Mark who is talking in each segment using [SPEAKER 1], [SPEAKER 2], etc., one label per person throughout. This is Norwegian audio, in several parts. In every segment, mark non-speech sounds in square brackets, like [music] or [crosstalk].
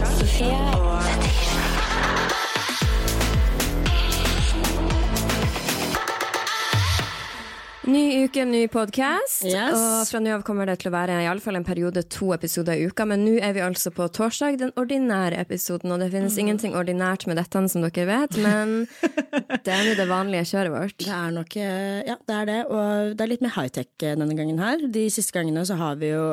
[SPEAKER 1] Ny uke, ny podkast.
[SPEAKER 2] Yes.
[SPEAKER 1] Og fra nå av kommer det til å være i alle fall en periode to episoder i uka. Men nå er vi altså på torsdag, den ordinære episoden. Og det finnes ingenting ordinært med dette, som dere vet, men [laughs] det er nå det vanlige kjøret vårt.
[SPEAKER 2] Det er nok eh, Ja, det er det. Og det er litt mer high-tech eh, denne gangen her. De siste gangene så har vi jo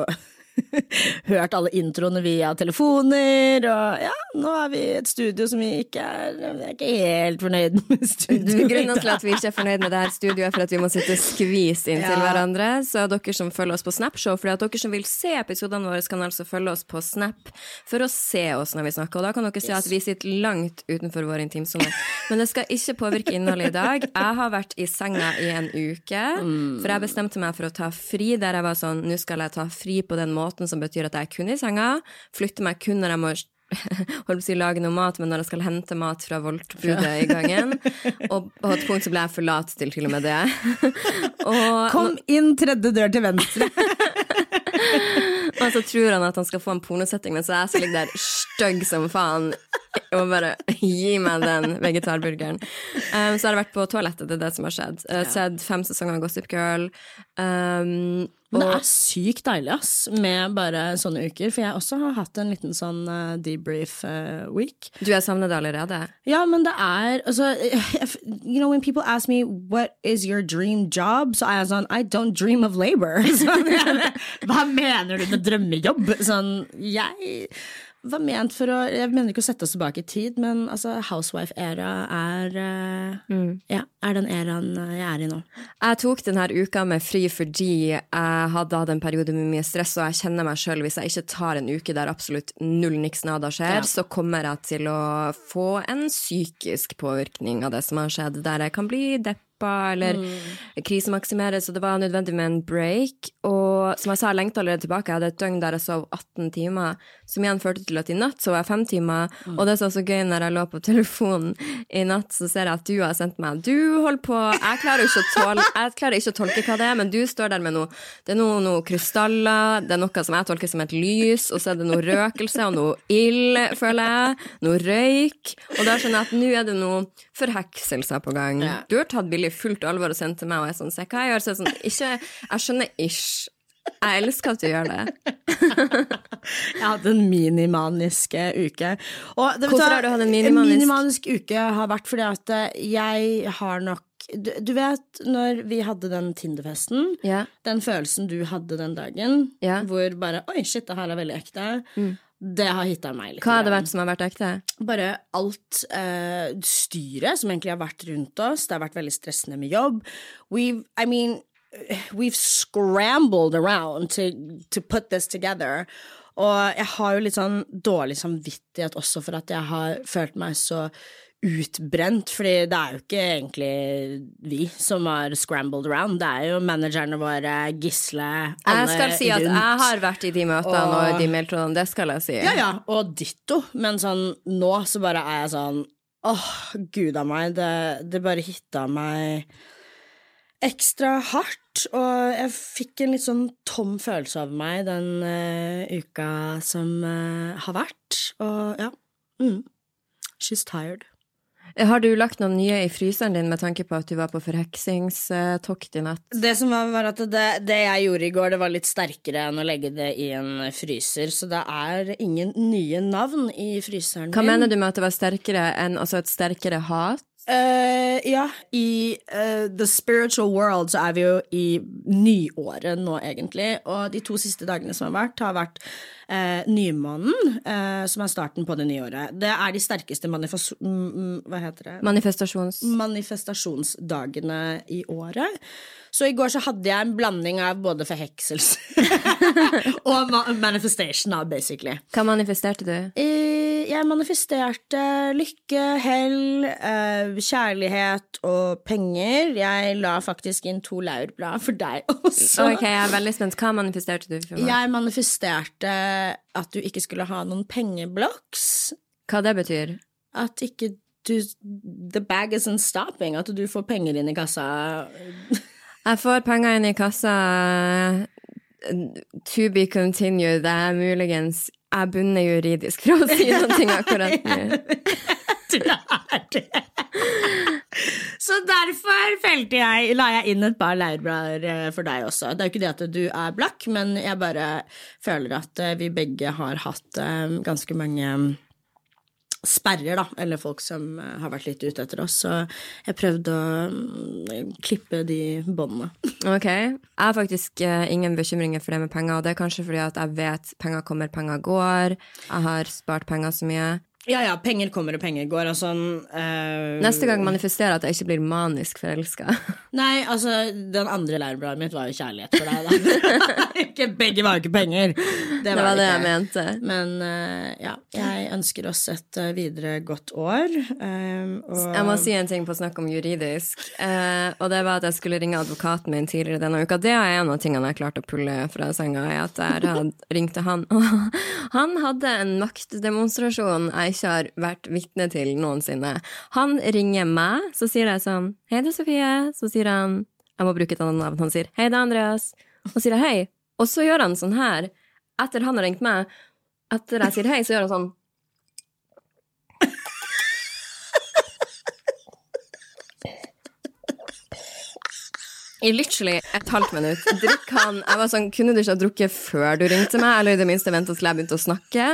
[SPEAKER 2] [laughs] hørt alle introene via telefoner, og ja, nå er vi et studio som vi ikke er Jeg er ikke helt fornøyd med [laughs] studioet.
[SPEAKER 1] grunnen til at vi ikke er fornøyd med det her studioet, er for at vi må sitte skvist inntil
[SPEAKER 2] Ja.
[SPEAKER 1] hverandre. Så dere som følger oss på Snapshow, for at dere som vil se episodene våre, kan altså følge oss på Snap for å se oss når vi snakker. Og da kan dere se at vi sitter langt utenfor vår intimsone. Men det skal ikke påvirke innholdet i dag. Jeg har vært i senga i en uke, for jeg bestemte meg for å ta fri der jeg var sånn Nå skal jeg ta fri på den måten som betyr at jeg er kun i senga, flytter meg kun når jeg må [laughs] holdt på å si lage noe mat, men når jeg skal hente mat fra Voltbudet i gangen. Og på et punkt så ble jeg for lat til til og med det. [laughs] Og,
[SPEAKER 2] Kom inn tredje dør til venstre. [laughs]
[SPEAKER 1] og så tror han at han skal få en pornosetting, men så er jeg så ligger der stygg som faen. Og bare gi meg den vegetarburgeren. Um, så har jeg vært på toalettet, det er det som har skjedd. Uh, Sett fem sesonger av Gossip Girl. Um,
[SPEAKER 2] Men det er sykt deilig, ass, med bare sånne uker. For jeg også har hatt en liten sånn uh, debrief uh, week.
[SPEAKER 1] du har savnet det allerede?
[SPEAKER 2] Ja, men det er altså if, You know, when people ask me what is your dream job, så er jeg sånn I don't dream of labor. [laughs] Sånn, [laughs] hva mener du med drømmejobb? Sånn, jeg var ment for å Jeg mener ikke å sette oss tilbake i tid, men altså, housewife-æra er mm. Ja, er den æraen jeg er i nå.
[SPEAKER 1] Jeg tok denne uka med fri fordi jeg hadde hatt en periode med mye stress, og jeg kjenner meg sjøl, hvis jeg ikke tar en uke der absolutt null niks nada skjer,
[SPEAKER 2] Ja.
[SPEAKER 1] så kommer jeg til å få en psykisk påvirkning av det som har skjedd, der jeg kan bli deppa eller krisemaksimere, så det var nødvendig med en break. Og som jeg sa, jeg lengta allerede tilbake. Jeg hadde et døgn der jeg sov 18 timer, som igjen førte til at i natt sov jeg fem timer. Og det som er så gøy når jeg lå på telefonen i natt, så ser jeg at du har sendt meg Du holder på Jeg klarer ikke å, tåle, jeg klarer ikke å tolke hva det er, men du står der med noe Det er noe, noe krystaller, det er noe som jeg tolker som et lys, og så er det noe røkelse og noe ild, føler jeg. Noe røyk. Og da skjønner jeg at nå er det noe forhekselser på gang. Du har tatt bildet i fullt alvor og sendte meg, og jeg sånn Se hva jeg gjør? Så jeg sånn Ikke Jeg skjønner ish. Jeg elsker at du gjør det. [laughs]
[SPEAKER 2] Jeg hadde en minimanisk eh, uke. Og det,
[SPEAKER 1] Hvorfor har du hatt en minimanisk?
[SPEAKER 2] minimanisk uke har vært fordi at eh, jeg har nok du, du vet når vi hadde den Tinder-festen,
[SPEAKER 1] yeah.
[SPEAKER 2] den følelsen du hadde den dagen,
[SPEAKER 1] yeah.
[SPEAKER 2] hvor bare Oi, shit, det her er veldig ekte. Det har hitta meg litt.
[SPEAKER 1] Hva har det vært som har vært ekte?
[SPEAKER 2] Bare alt eh, styret som egentlig har vært rundt oss. Det har vært veldig stressende med jobb. We've, I mean, we've scrambled around to, to put this together. Og jeg har jo litt sånn dårlig samvittighet også for at jeg har følt meg så utbrent, fordi det er jo ikke egentlig vi som har scrambled around, det er jo managerne våre, Gisle, alle
[SPEAKER 1] Jeg skal si at
[SPEAKER 2] rundt.
[SPEAKER 1] jeg har vært i de møtene og
[SPEAKER 2] Og-
[SPEAKER 1] de mailtrådene, det skal jeg si.
[SPEAKER 2] Ja, ja, og ditto. Men sånn, nå så bare er jeg sånn Åh, gud a meg. Det, det bare hitta meg ekstra hardt. Og jeg fikk en litt sånn tom følelse av meg den uh, uka som uh, har vært. Og ja. Mm. She's tired.
[SPEAKER 1] Har du lagt noen nye i fryseren din med tanke på at du var på forheksingstokt i natt?
[SPEAKER 2] Det som var, var at det, det jeg gjorde i går, det var litt sterkere enn å legge det i en fryser. Så det er ingen nye navn i fryseren
[SPEAKER 1] Hva
[SPEAKER 2] min.
[SPEAKER 1] mener du med at det var sterkere enn altså et sterkere hat?
[SPEAKER 2] Eh, ja, i uh, the spiritual world så er vi jo i nyåret nå, egentlig. Og de to siste dagene som har vært, har vært uh, nymånen, som er starten på det nye året. Det er de sterkeste manifes... mm, Hva heter det?
[SPEAKER 1] Manifestasjons...
[SPEAKER 2] manifestasjonsdagene i året. Så i går så hadde jeg en blanding av både forhekselse [laughs] og ma manifestation, da, basically.
[SPEAKER 1] Hva manifesterte du?
[SPEAKER 2] Jeg manifesterte lykke, hell, kjærlighet og penger. Jeg la faktisk inn to laurblader for deg [laughs] også.
[SPEAKER 1] Ok, jeg er veldig spent. Hva manifesterte du for meg?
[SPEAKER 2] Jeg manifesterte at du ikke skulle ha noen pengebloks.
[SPEAKER 1] Hva det betyr?
[SPEAKER 2] At ikke du The bag isn't stopping. At du får penger inn i kassa.
[SPEAKER 1] Jeg får penger inn i kassa to be continued. Det er muligens Jeg bunner juridisk for å si [laughs] ting akkurat nå. [laughs]
[SPEAKER 2] Du er det. Så derfor felte jeg, la jeg inn et par laurblader eh, for deg også. Det er jo ikke det at du er blakk, men jeg bare føler at eh, vi begge har hatt eh, ganske mange sperrer, da, eller folk som har vært litt ute etter oss. Så jeg prøvde å mm, klippe de båndene. [laughs]
[SPEAKER 1] Ok. Jeg har faktisk ingen bekymringer for det med penger, og det er kanskje fordi at jeg vet penger kommer, penger går. Jeg har spart penger så mye.
[SPEAKER 2] Ja ja, penger kommer og penger går, og sånn eh,
[SPEAKER 1] Neste gang manifesterer at jeg ikke blir manisk forelska. [laughs]
[SPEAKER 2] Nei, altså, den andre lærebladet mitt var jo kjærlighet for deg, da. [laughs] ikke, begge var jo ikke penger. Det
[SPEAKER 1] Det var det jeg mente.
[SPEAKER 2] Men uh, ja, jeg ønsker oss et uh, videre godt år. og
[SPEAKER 1] Jeg må si en ting på snakk om juridisk, og det var at jeg skulle ringe advokaten min tidligere denne uka. Det er en av tingene jeg klarte å pulle fra senga, at jeg ringte han. [laughs] Og han hadde en maktdemonstrasjon jeg ikke har vært vitne til noensinne. Han ringer meg, så sier jeg sånn Hei, det er Sofie. Så sier han Jeg må bruke et annet navn. Han sier Hei, det er Andreas. Og så sier jeg hei. Og så gjør han sånn her. Etter han har ringt meg, etter jeg sier hei, så gjør han sånn I literally et halvt minutt. Drikk han Jeg var sånn, Kunne du ikke ha drukket før du ringte meg, eller i det minste vente til jeg begynte å snakke?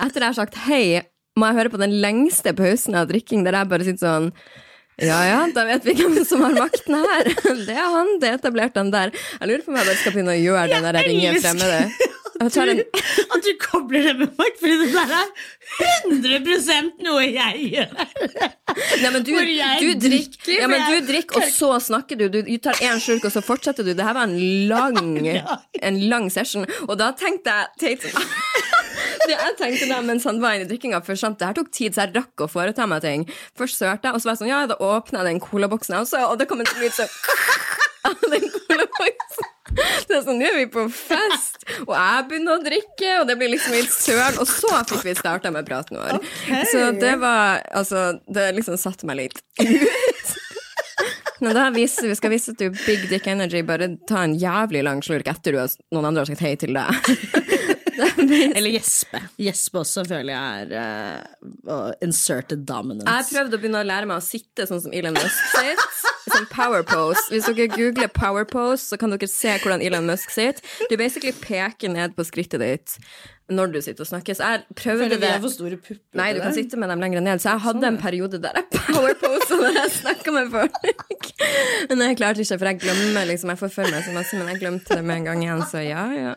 [SPEAKER 1] Etter jeg har sagt hei, må jeg høre på den lengste pausen av drikking, der jeg bare sitter sånn ja ja, da vet vi hvem som har makten her. [laughs] Det er han, det etablerte han der. Jeg lurer på om jeg bare skal begynne å gjøre det der
[SPEAKER 2] elsker
[SPEAKER 1] fremmede. At du, [laughs]
[SPEAKER 2] At du kobler det med makt, fordi det der er 100 noe jeg gjør.
[SPEAKER 1] Nei, men du, du drikker, ja, men du drikker, og så snakker du. Du tar én slurk, og så fortsetter du. Det her var en [laughs] lang, en lang session. Og da tenkte jeg [laughs] jeg tenkte da mens han var inne i drikkinga, for sant, det her tok tid, så jeg rakk å foreta meg ting. Først sørte jeg, og så var jeg sånn, ja, da åpna jeg den colaboksen også, og det kom en lyd sånn av den colaboksen. Det er sånn, nå er vi på fest, og jeg begynner å drikke, og det blir liksom litt søl, og så fikk vi starta med praten vår. Så det var, altså, det liksom satte meg litt ut. Men da viser, vi skal vise at du big dick energy, bare ta en jævlig lang slurk etter du har, noen andre har sagt hei til deg. [laughs]
[SPEAKER 2] Eller gjespe. Gjespe også føler jeg er uh, inserted dominance.
[SPEAKER 1] Jeg prøvde å begynne å lære meg å sitte sånn som Elon Musk sitter. Sånn power pose. Hvis dere googler power pose, så kan dere se hvordan Elon Musk sitter. Du basically peker ned på skrittet ditt når du sitter og snakker. Så jeg prøvde
[SPEAKER 2] føler
[SPEAKER 1] det.
[SPEAKER 2] for store pupper.
[SPEAKER 1] Nei, du kan sitte med dem lenger ned. Så jeg hadde en periode der jeg powerposa når jeg snakka med folk. Men jeg klarte ikke, for jeg glemmer liksom Jeg forfølger meg så masse, men jeg glemte det med en gang igjen, så ja, ja.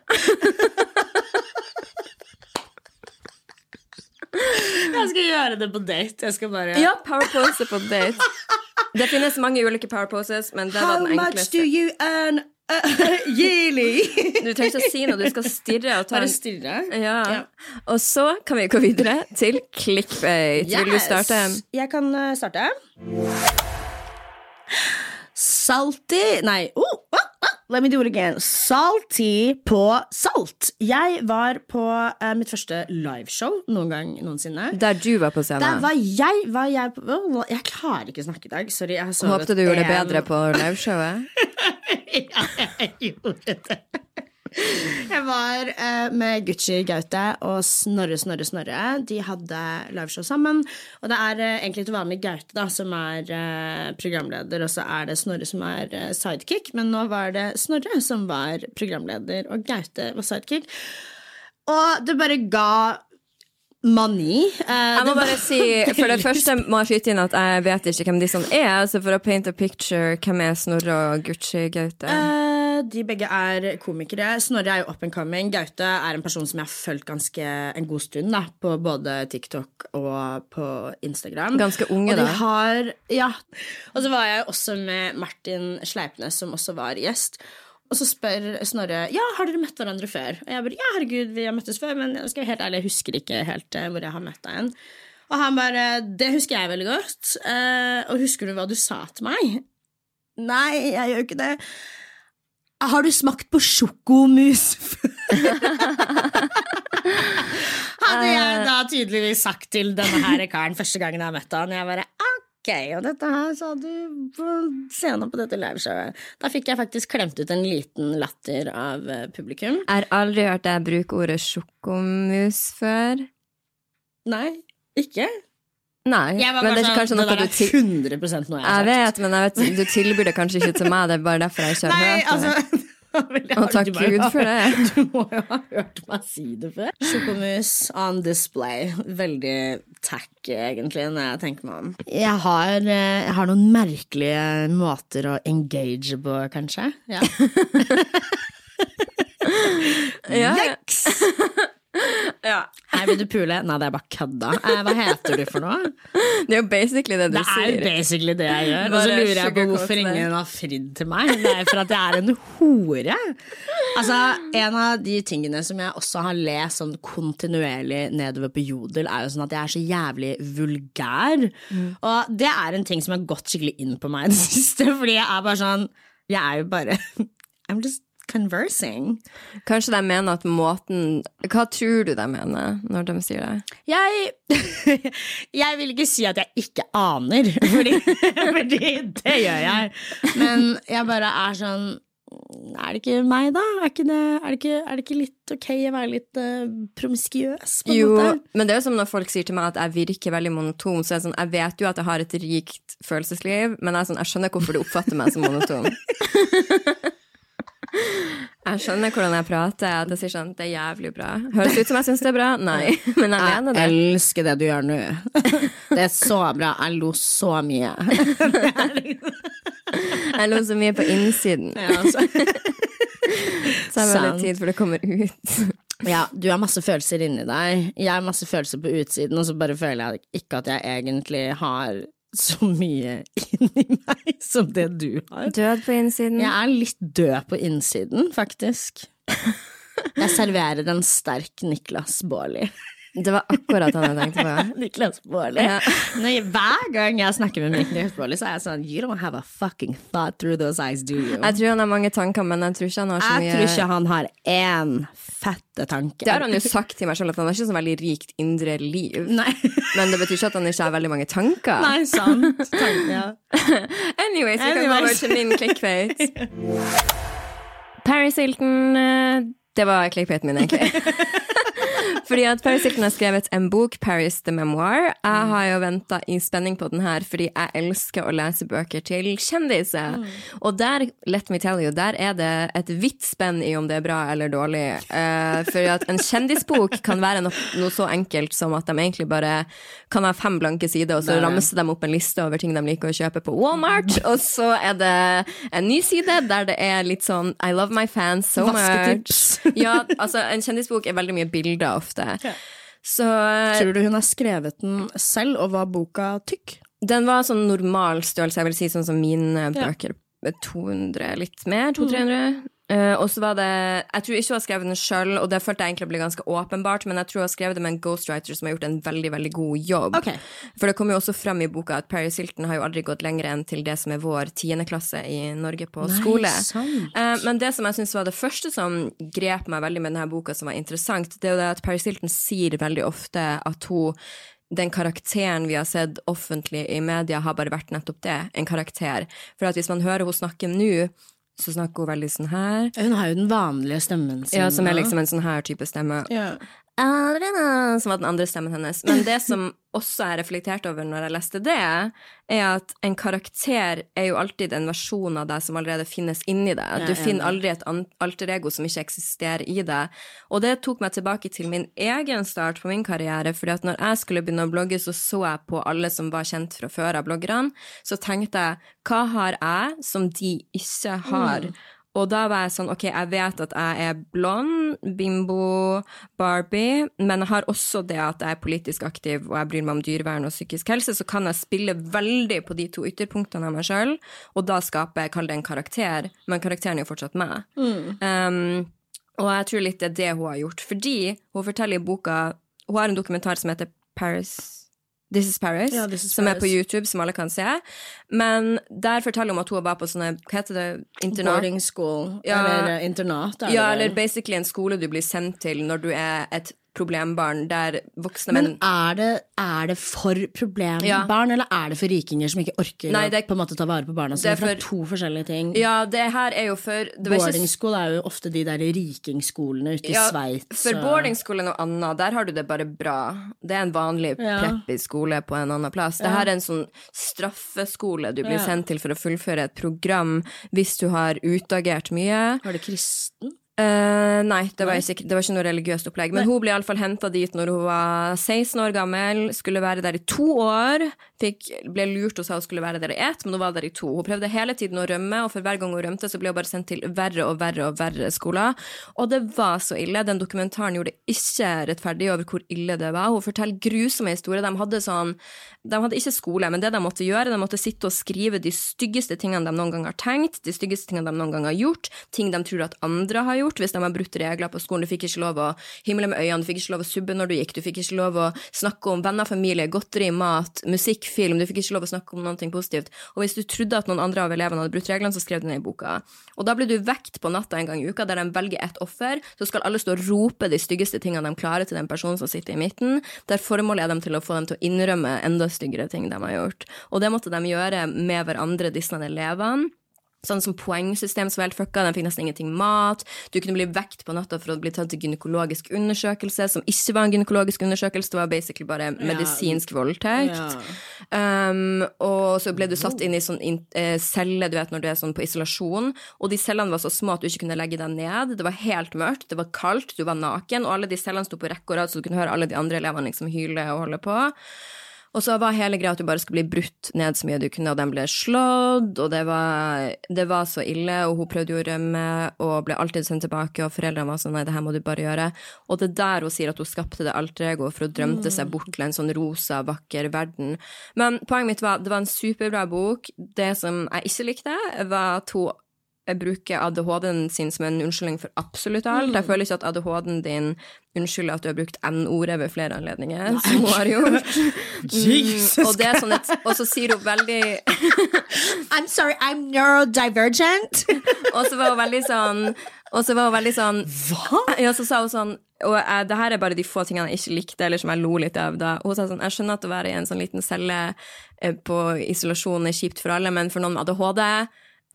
[SPEAKER 2] Jeg skal gjøre det på date. Jeg skal bare
[SPEAKER 1] Ja, powerpose på date. Det finnes mange ulike powerposes, men det var
[SPEAKER 2] How
[SPEAKER 1] den
[SPEAKER 2] much do you earn uh, [laughs] yearly?
[SPEAKER 1] Du trenger ikke å si noe, du skal stirre og ta
[SPEAKER 2] Bare
[SPEAKER 1] en
[SPEAKER 2] stirre.
[SPEAKER 1] ja.
[SPEAKER 2] Ja.
[SPEAKER 1] Og så kan vi gå videre til clickbait. Vil du starte?
[SPEAKER 2] Jeg kan uh, starte. Salty Nei, oh, oh, let me do it again. Salty på salt. Jeg var på uh, mitt første liveshow noen gang noensinne.
[SPEAKER 1] Der du var på
[SPEAKER 2] Der
[SPEAKER 1] scenen.
[SPEAKER 2] var jeg, var jeg på oh, Jeg klarer ikke å snakke i dag. Sorry. Jeg
[SPEAKER 1] Håpte du gjorde det bedre på liveshowet. [laughs]
[SPEAKER 2] ja, jeg gjorde det. Jeg var uh, med Gucci Gaute og Snorre Snorre Snorre. De hadde liveshow sammen. Og det er uh, egentlig til vanlig Gaute da, som er uh, programleder, og så er det Snorre som er sidekick. Men nå var det Snorre som var programleder, og Gaute var sidekick. Og det bare ga mani. Uh,
[SPEAKER 1] Jeg må bare si, [laughs] For det første må jeg skyte inn at jeg vet ikke hvem de som er. Så for å paint a picture, hvem er Snorre og Gucci Gaute?
[SPEAKER 2] Eh, de begge er komikere. Snorre er jo up and coming. Gaute er en person som jeg har fulgt ganske en god stund, da, på både TikTok og på Instagram.
[SPEAKER 1] Ganske unge, da.
[SPEAKER 2] Har, ja. Og så var jeg også med Martin Sleipnes, som også var gjest. Og så spør Snorre ja, har dere møtt hverandre før. Og jeg bare ja, herregud, vi har møttes før, men jeg skal være helt ærlig, jeg husker ikke helt eh, hvor jeg har møtt deg hen. Og han bare det husker jeg veldig godt. Eh, og husker du hva du sa til meg? Nei, jeg gjør ikke det. Har du smakt på sjokomus [laughs] før? Hadde jeg da tydeligvis sagt til denne her karen første gangen jeg møtte han. Jeg bare Ok, og dette her sa du på scenen på dette liveshowet. Da fikk jeg faktisk klemt ut en liten latter av eh, publikum.
[SPEAKER 1] Jeg har aldri hørt deg bruke ordet sjokomus før.
[SPEAKER 2] Nei, ikke?
[SPEAKER 1] Nei, men det er
[SPEAKER 2] sånn,
[SPEAKER 1] kanskje noe du til...
[SPEAKER 2] 100 noe jeg
[SPEAKER 1] Jeg vet, men jeg vet, du tilbyr det kanskje ikke til meg, det er bare derfor jeg ikke har hørt det.
[SPEAKER 2] altså [laughs]
[SPEAKER 1] Og takk Gud
[SPEAKER 2] ha-
[SPEAKER 1] for det.
[SPEAKER 2] Du må jo ha hørt meg si det før. Sjokomus on display. Veldig tacky, egentlig, når jeg tenker meg om. Jeg har, eh, jeg har noen merkelige måter å engage på, kanskje. Ja. [laughs]
[SPEAKER 1] Ja. [laughs] [laughs] Ja.
[SPEAKER 2] Her vil du pule? Nei, det er bare kødda. Eh, hva heter du for noe?
[SPEAKER 1] Det er jo basically det du
[SPEAKER 2] Det er
[SPEAKER 1] jo
[SPEAKER 2] basically det jeg gjør. Og så lurer jeg på hvorfor ingen har fridd til meg. Det er for at jeg er en hore. Altså, En av de tingene som jeg også har lest sånn kontinuerlig nedover på Jodel, er jo sånn at jeg er så jævlig vulgær. Og det er en ting som har gått skikkelig inn på meg i det [laughs] siste, fordi jeg er bare sånn Jeg er jo bare [laughs] I'm just conversing.
[SPEAKER 1] Kanskje de mener at måten Hva tror du de mener når de sier det?
[SPEAKER 2] Jeg [laughs] Jeg vil ikke si at jeg ikke aner, [laughs] fordi, fordi det gjør jeg. Men jeg bare er sånn Er det ikke meg, da? Er, ikke det, er, det, ikke, er det ikke litt ok å være litt uh, promiskuøs,
[SPEAKER 1] Jo,
[SPEAKER 2] måte?
[SPEAKER 1] men det er jo som når folk sier til meg at jeg virker veldig monoton. Så jeg, sånn, jeg vet jo at jeg har et rikt følelsesliv, men jeg, sånn, jeg skjønner hvorfor du oppfatter meg som monoton. [laughs] Jeg skjønner hvordan jeg prater. At jeg sier sånn Det er jævlig bra. Høres ut som jeg syns det er bra? Nei, [laughs] men jeg mener det.
[SPEAKER 2] Jeg elsker det du gjør nå. Det er så bra. Jeg lo så mye. [laughs]
[SPEAKER 1] Jeg lo så mye på innsiden.
[SPEAKER 2] Ja, altså.
[SPEAKER 1] Så jeg har litt tid før det kommer ut.
[SPEAKER 2] Ja, du har masse følelser inni deg. Jeg har masse følelser på utsiden, og så bare føler jeg ikke at jeg egentlig har så mye inni meg som det du har.
[SPEAKER 1] Død på innsiden.
[SPEAKER 2] Jeg er litt død på innsiden, faktisk. Jeg serverer en sterk Niklas Baarli.
[SPEAKER 1] Det var akkurat han jeg tenkte på.
[SPEAKER 2] Niklas Baarli.
[SPEAKER 1] Ja. [laughs] [laughs]
[SPEAKER 2] Hver gang jeg snakker med Niklas Baarli, så er jeg sånn You don't have a fucking thought through those eyes, do you?
[SPEAKER 1] Jeg tror han har mange tanker, men jeg tror ikke han har så
[SPEAKER 2] Jeg
[SPEAKER 1] mye
[SPEAKER 2] tror ikke han har én fette tanke.
[SPEAKER 1] Det har han jo sagt til meg selv, at han har ikke så veldig rikt indre liv.
[SPEAKER 2] Nei. [laughs]
[SPEAKER 1] Men det betyr ikke at han ikke har veldig mange tanker.
[SPEAKER 2] Nei, sant. Tank, ja.
[SPEAKER 1] Anyways, vi kan gå over til min clickbait. Paris Hilton eh, Det var clickbaiten min, egentlig. Fordi at Paris Hilton har skrevet en bok, Paris the Memoir. Jeg har jo venta i spenning på den her, fordi jeg elsker å lese bøker til kjendiser. Og der, let me tell you, der er det et vidt spenn i om det er bra eller dårlig. Uh, for at en kjendisbok kan være noe, noe så enkelt som at de egentlig bare kan ha fem blanke sider, og så
[SPEAKER 2] er
[SPEAKER 1] ramser de opp en liste over ting de liker å kjøpe på Walmart, og så er det en ny side der det er litt sånn I love my fans so much. Ja, altså en kjendisbok er veldig mye bilder ofte. Så
[SPEAKER 2] Tror du hun har skrevet den selv, og var boka tykk?
[SPEAKER 1] den var sånn normal størrelse, jeg vil si sånn som mine bøker. 200, litt mer, 200-300. Eh, og så var det Jeg tror ikke hun har skrevet den sjøl, og det følte jeg egentlig ble ganske åpenbart, men jeg tror hun har skrevet det med en ghostwriter som har gjort en veldig veldig god jobb.
[SPEAKER 2] Okay.
[SPEAKER 1] For det kommer jo også fram i boka at Paris Hilton har jo aldri gått lenger enn til det som er vår tiendeklasse i Norge på
[SPEAKER 2] Nei,
[SPEAKER 1] skole. Eh, men det som jeg syns var det første som grep meg veldig med denne boka, som var interessant, det er jo det at Paris Hilton sier veldig ofte at hun den karakteren vi har sett offentlig i media, har bare vært nettopp det, en karakter. For at hvis man hører hun snakke nå, så snakker hun veldig sånn her.
[SPEAKER 2] Hun har jo den vanlige stemmen sin.
[SPEAKER 1] Ja, som er liksom en sånn her type stemme.
[SPEAKER 2] ja.
[SPEAKER 1] Adriana, som var den andre stemmen hennes. Men det som også er reflektert over når jeg leste det, er at en karakter er jo alltid en versjon av deg som allerede finnes inni deg. Du
[SPEAKER 2] er
[SPEAKER 1] finner aldri et alter ego som ikke eksisterer i deg. Og det tok meg tilbake til min egen start på min karriere, fordi at når jeg skulle begynne å blogge, så så jeg på alle som var kjent fra før av bloggerne, så tenkte jeg, hva har jeg som de ikke har? Og da var jeg sånn, ok, jeg vet at jeg er blond, bimbo, Barbie, men jeg har også det at jeg er politisk aktiv og jeg bryr meg om dyrevern og psykisk helse, så kan jeg spille veldig på de to ytterpunktene av meg sjøl, og da skaper jeg, kall det en karakter, men karakteren er jo fortsatt meg. Um, og jeg tror litt det er det hun har gjort, fordi hun forteller i boka Hun har en dokumentar som heter Paris This is Paris,
[SPEAKER 2] Ja, This is
[SPEAKER 1] som er på YouTube, som alle kan se. Men der forteller hun at hun var på sånne Hva heter det? Internat?
[SPEAKER 2] Boarding school,
[SPEAKER 1] Ja.
[SPEAKER 2] eller internat. Eller?
[SPEAKER 1] Ja, eller basically en skole du blir sendt til når du er et problembarn der voksne
[SPEAKER 2] Men er det, er det for problembarn, eller er det for rikinger som ikke orker
[SPEAKER 1] Nei, det-
[SPEAKER 2] å på en måte ta vare på barna sine? For det
[SPEAKER 1] for-
[SPEAKER 2] to forskjellige ting.
[SPEAKER 1] Ja, det her er jo for
[SPEAKER 2] Boarding school er jo ofte de der rikingskolene ute i
[SPEAKER 1] Ja,
[SPEAKER 2] Sveits.
[SPEAKER 1] For
[SPEAKER 2] og-
[SPEAKER 1] school er noe annet. Der har du det bare bra. Det er en vanlig
[SPEAKER 2] Ja.
[SPEAKER 1] preppy skole på en annen plass. Det her er en sånn straffeskole du blir
[SPEAKER 2] Ja.
[SPEAKER 1] sendt til for å fullføre et program hvis du har utagert mye.
[SPEAKER 2] Var det kristen?
[SPEAKER 1] Eh, nei, det var, ikke, det var ikke noe religiøst opplegg. Men hun ble iallfall henta dit når hun var 16 år gammel, skulle være der i to år. Fikk, ble lurt og sa hun skulle være der i ett, men hun var der i to. Hun prøvde hele tiden å rømme, og for hver gang hun rømte, så ble hun bare sendt til verre og verre og verre skoler. Og det var så ille. Den dokumentaren gjorde ikke rettferdig over hvor ille det var. Hun forteller grusomme historier. De hadde sånn De hadde ikke skole, men det de måtte gjøre, de måtte sitte og skrive de styggeste tingene de noen gang har tenkt, de styggeste tingene de noen gang har gjort, ting de tror at andre har gjort, hvis de har brutt regler på skolen. Du fikk ikke lov å himle med øynene, du fikk ikke lov å subbe når du gikk, du fikk ikke lov å snakke om venner, familie, godteri, mat, musikk, film, du fikk ikke lov å snakke om noe positivt. Og hvis du trodde at noen andre av elevene hadde brutt reglene, så skrev du ned i boka. Og da blir du vekt på natta en gang i uka, der de velger ett offer, så skal alle stå og rope de styggeste tingene de klarer til den personen som sitter i midten, der formålet er dem til å få dem til å innrømme enda styggere ting de har gjort. Og det måtte de gjøre med hverandre, disse elevene. Sånn som poengsystem som var helt fucka, de fikk nesten ingenting mat. Du kunne bli vekt på natta for å bli tatt til gynekologisk undersøkelse, som ikke var en gynekologisk undersøkelse, det var basically bare medisinsk voldtekt. Um, og så ble du satt inn i sånn in, eh, celle, du vet når du er sånn på isolasjon, og de cellene var så små at du ikke kunne legge deg ned. Det var helt mørkt, det var kaldt, du var naken, og alle de cellene sto på rekke og rad, så du kunne høre alle de andre elevene liksom hyle og holde på. Og så var hele greia at du bare skulle bli brutt ned så mye du kunne, og de ble slått, og det var, det var så ille, og hun prøvde jo å rømme, og ble alltid sendt tilbake, og foreldrene var sånn, nei, det her må du bare gjøre. Og det er der hun sier at hun skapte det alter ego, for hun drømte seg bort til en sånn rosa, vakker verden. Men poenget mitt var, det var en superbra bok. Det som jeg ikke likte, var at hun bruker ADHD-en sin som en unnskyldning for absolutt alt. Jeg føler ikke at ADHD-en din unnskylder at du har brukt N-ordet ved flere anledninger, som hun har gjort.
[SPEAKER 2] Jesus [laughs]
[SPEAKER 1] Mm, og, det er sånn et, og så sier hun veldig [laughs]
[SPEAKER 2] I'm sorry, I'm neurodivergent. [laughs]
[SPEAKER 1] Og så var hun veldig sånn Og så var hun veldig sånn
[SPEAKER 2] Hva?
[SPEAKER 1] Ja, så sa hun sånn Og jeg, det her er bare de få tingene jeg ikke likte, eller som jeg lo litt av da. Hun sa sånn Jeg skjønner at å være i en sånn liten celle eh, på isolasjon er kjipt for alle, men for noen med ADHD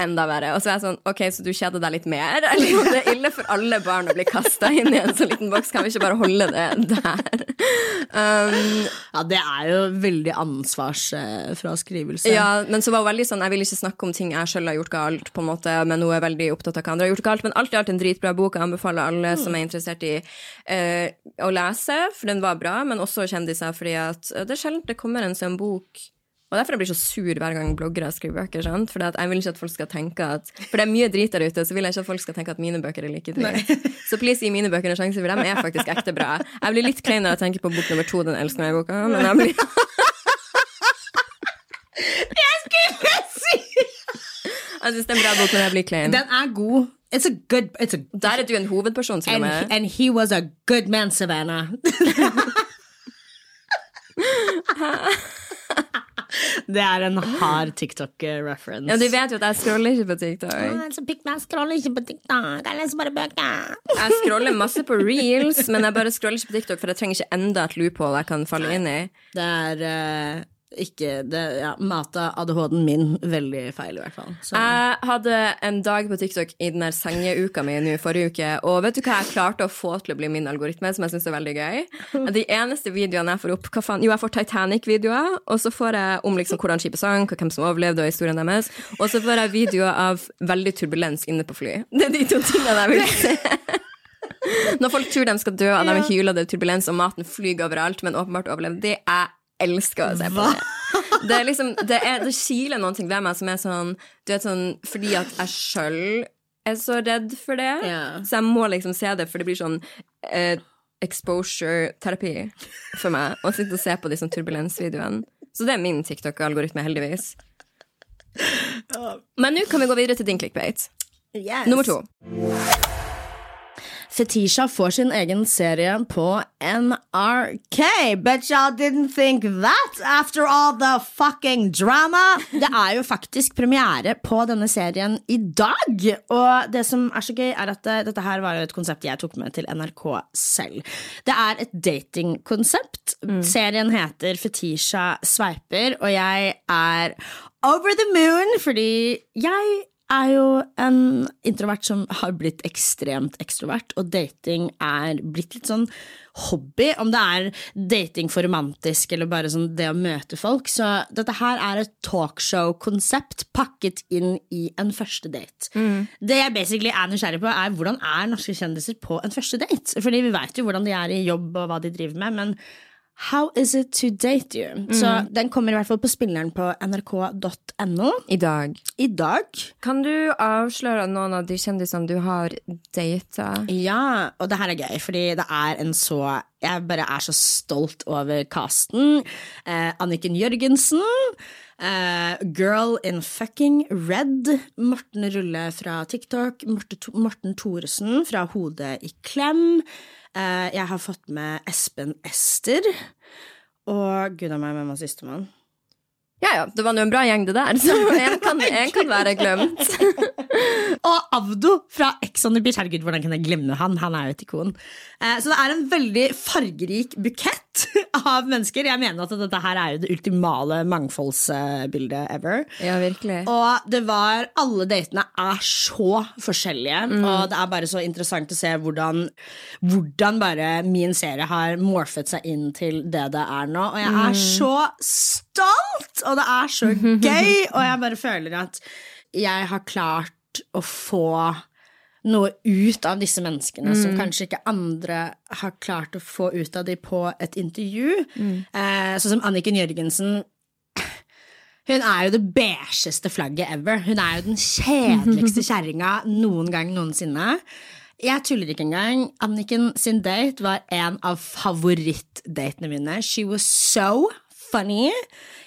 [SPEAKER 1] enda verre. Og så er jeg sånn, ok, så du kjeder deg litt mer? [laughs] Eller om det er ille for alle barn å bli kasta inn i en sånn liten boks, kan vi ikke bare holde det der? Um,
[SPEAKER 2] Ja, det er jo veldig ansvarsfraskrivelse.
[SPEAKER 1] Ja, men så var hun veldig sånn Jeg vil ikke snakke om ting jeg selv har gjort galt, på en måte, men hun er veldig opptatt av hva andre har gjort galt. Men alt i alt en dritbra bok. Jeg anbefaler alle som er interessert i uh, å lese, for den var bra, men også kjendiser, fordi at eh, det er sjelden det kommer en sånn bok. Og derfor jeg blir så sur hver gang bloggere skriver bøker. sant? For jeg vil ikke at folk skal tenke at For det er mye drit der ute, så vil jeg ikke at folk skal tenke at mine bøker er like drit. Så please gi mine bøker en sjanse, for de er faktisk ekte bra. Jeg blir litt klein når jeg tenker på bok nummer to, den elsker meg-boka, men jeg blir [laughs] Jeg syns det er en bra bok, men jeg blir klein.
[SPEAKER 2] Den er god. It's a good it's a,
[SPEAKER 1] Der er du en hovedperson, til og med.
[SPEAKER 2] and he was a good man, Savannah. [laughs] [laughs] [laughs] det er en hard TikTok-reference.
[SPEAKER 1] Ja, Du vet jo at jeg scroller ikke på TikTok.
[SPEAKER 2] Jeg scroller ikke på TikTok. Jeg leser bare bøker.
[SPEAKER 1] Jeg scroller masse på reels, men jeg bare scroller ikke på TikTok, for jeg trenger ikke enda et loophole jeg kan falle inn i.
[SPEAKER 2] Det er eh, ikke det, ja, Mata ADHD-en min veldig feil, i hvert fall. Så.
[SPEAKER 1] Jeg hadde en dag på TikTok i den der sengeuka mi nå forrige uke, og vet du hva jeg klarte å få til å bli min algoritme, som jeg syns er veldig gøy? [laughs] De eneste videoene jeg får opp hva faen? Jo, jeg får Titanic-videoer, og så får jeg om liksom hvordan skipet sank, og hvem som overlevde, og historien deres. Og så får jeg videoer av veldig turbulens inne på fly. Det er de to tingene jeg vil se. [laughs] Når folk tror de skal dø, og de hyler, det er turbulens, og maten flyr overalt, men åpenbart overlever det er elsker å se på det. Det er liksom, det, er, det kiler noen ting ved meg som er sånn Du vet sånn, Fordi at jeg sjøl er så redd for det,
[SPEAKER 2] yeah.
[SPEAKER 1] så jeg må liksom se det, for det blir sånn eh, exposure-terapi for meg å sitte og se på de sånn turbulensvideoene. Så det er min TikTok-algoritme, heldigvis. Men nå kan vi gå videre til din clickbait.
[SPEAKER 2] Yes.
[SPEAKER 1] Nummer to.
[SPEAKER 2] Fetisha får sin egen serie på NRK. But y'all didn't think that after all the fucking drama. Det er jo faktisk premiere på denne serien i dag. Og det som er så gøy, er at uh, dette her var jo et konsept jeg tok med til NRK selv. Det er et datingkonsept. Mm. Serien heter Fetisha sveiper, og jeg er over the moon fordi jeg er jo en introvert som har blitt ekstremt ekstrovert, og dating er blitt litt sånn hobby, om det er dating for romantisk eller bare sånn det å møte folk. Så dette her er et talkshow-konsept pakket inn i en første date. Mm. Det jeg basically er nysgjerrig på, er hvordan er norske kjendiser på en første date? Fordi vi veit jo hvordan de er i jobb og hva de driver med, men How is it to date you? Mm. Så den kommer i hvert fall på spilleren på nrk.no.
[SPEAKER 1] I dag.
[SPEAKER 2] I dag.
[SPEAKER 1] Kan du avsløre noen av de kjendisene du har data?
[SPEAKER 2] Ja, og det her er gøy, fordi det er en så Jeg bare er så stolt over casten. Eh, Anniken Jørgensen. Eh, girl in fucking red. Morten Rulle fra TikTok. Morten Thoresen fra Hodet i klem. Uh, jeg har fått med Espen Ester. Og gud a meg, hvem var sistemann?
[SPEAKER 1] Ja ja, det var nå en bra gjeng, det der. Så én kan, kan være glemt. [laughs]
[SPEAKER 2] og Avdo fra Ex on the Beach. Herregud, hvordan kan jeg glemme han? Han er jo et ikon. Eh, så det er en veldig fargerik bukett [laughs] av mennesker. Jeg mener at dette her er jo det ultimale mangfoldsbildet ever.
[SPEAKER 1] Ja, virkelig.
[SPEAKER 2] Og det var Alle datene er så forskjellige, mm. og det er bare så interessant å se hvordan, hvordan bare min serie har morfet seg inn til det det er nå. Og jeg er mm. så stolt! Og det er så [laughs] gøy! Og jeg bare føler at jeg har klart å få noe ut av disse menneskene mm. som kanskje ikke andre har klart å få ut av dem på et intervju. Mm. Eh, sånn som Anniken Jørgensen. Hun er jo det beigeste flagget ever. Hun er jo den kjedeligste [laughs] kjerringa noen gang noensinne. Jeg tuller ikke engang. Anniken sin date var en av favorittdatene mine. She was so funny.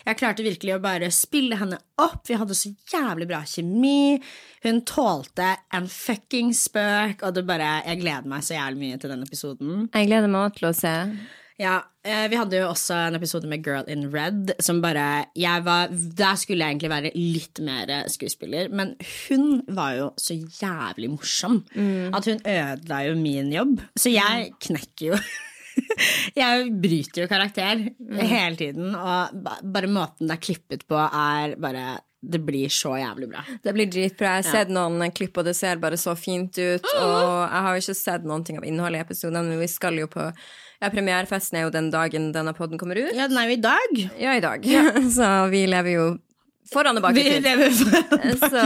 [SPEAKER 2] Jeg klarte virkelig å bare spille henne opp. Vi hadde så jævlig bra kjemi. Hun tålte en fucking spøk, og det bare Jeg gleder meg så jævlig mye til den episoden.
[SPEAKER 1] Jeg gleder meg til å se.
[SPEAKER 2] Ja, eh, Vi hadde jo også en episode med Girl in Red, som bare jeg var, Der skulle jeg egentlig være litt mer skuespiller, men hun var jo så jævlig morsom mm. at hun ødela jo min jobb. Så jeg knekker jo [laughs] [laughs] jeg bryter jo karakter mm. hele tiden, og bare måten det er klippet på, er bare det blir så jævlig bra.
[SPEAKER 1] Det blir dritbra. Jeg har sett noen klipp, og det ser bare så fint ut. [gasps] Og jeg har jo ikke sett noen ting av innholdet i episoden, men vi skal jo på ja, Premierefesten er jo den dagen denne poden kommer ut.
[SPEAKER 2] Ja, den er jo i dag.
[SPEAKER 1] Ja, i dag. Ja. [laughs] så vi lever jo Foran og bak i tid. Så,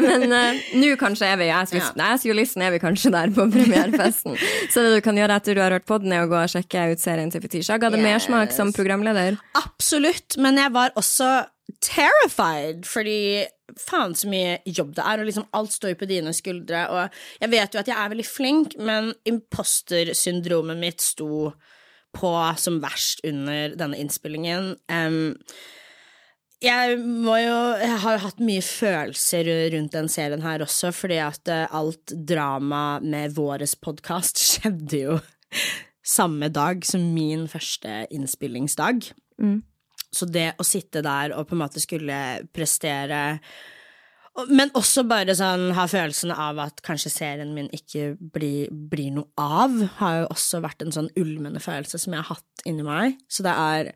[SPEAKER 1] men uh, nå kanskje er vi jeg, ja. Nei, er vi kanskje der på premierefesten. [laughs] så det du kan gjøre etter du har hørt på den, er å gå og sjekke ut serien til Fetisha. Ga det yes. mersmak som programleder?
[SPEAKER 2] Absolutt, men jeg var også terrified, fordi faen så mye jobb det er, og liksom alt står jo på dine skuldre, og jeg vet jo at jeg er veldig flink, men impostersyndromet mitt sto på som verst under denne innspillingen. Um, jeg må jo Jeg har hatt mye følelser rundt den serien her også, fordi at eh, alt drama med våres podkast [laughs] skjedde jo samme dag som min første innspillingsdag. Mm. Så det å sitte der og på en måte skulle prestere men også bare sånn ha følelsen av at kanskje serien min ikke blir, blir noe av, har jo også vært en sånn ulmende følelse som jeg har hatt inni meg. Så det er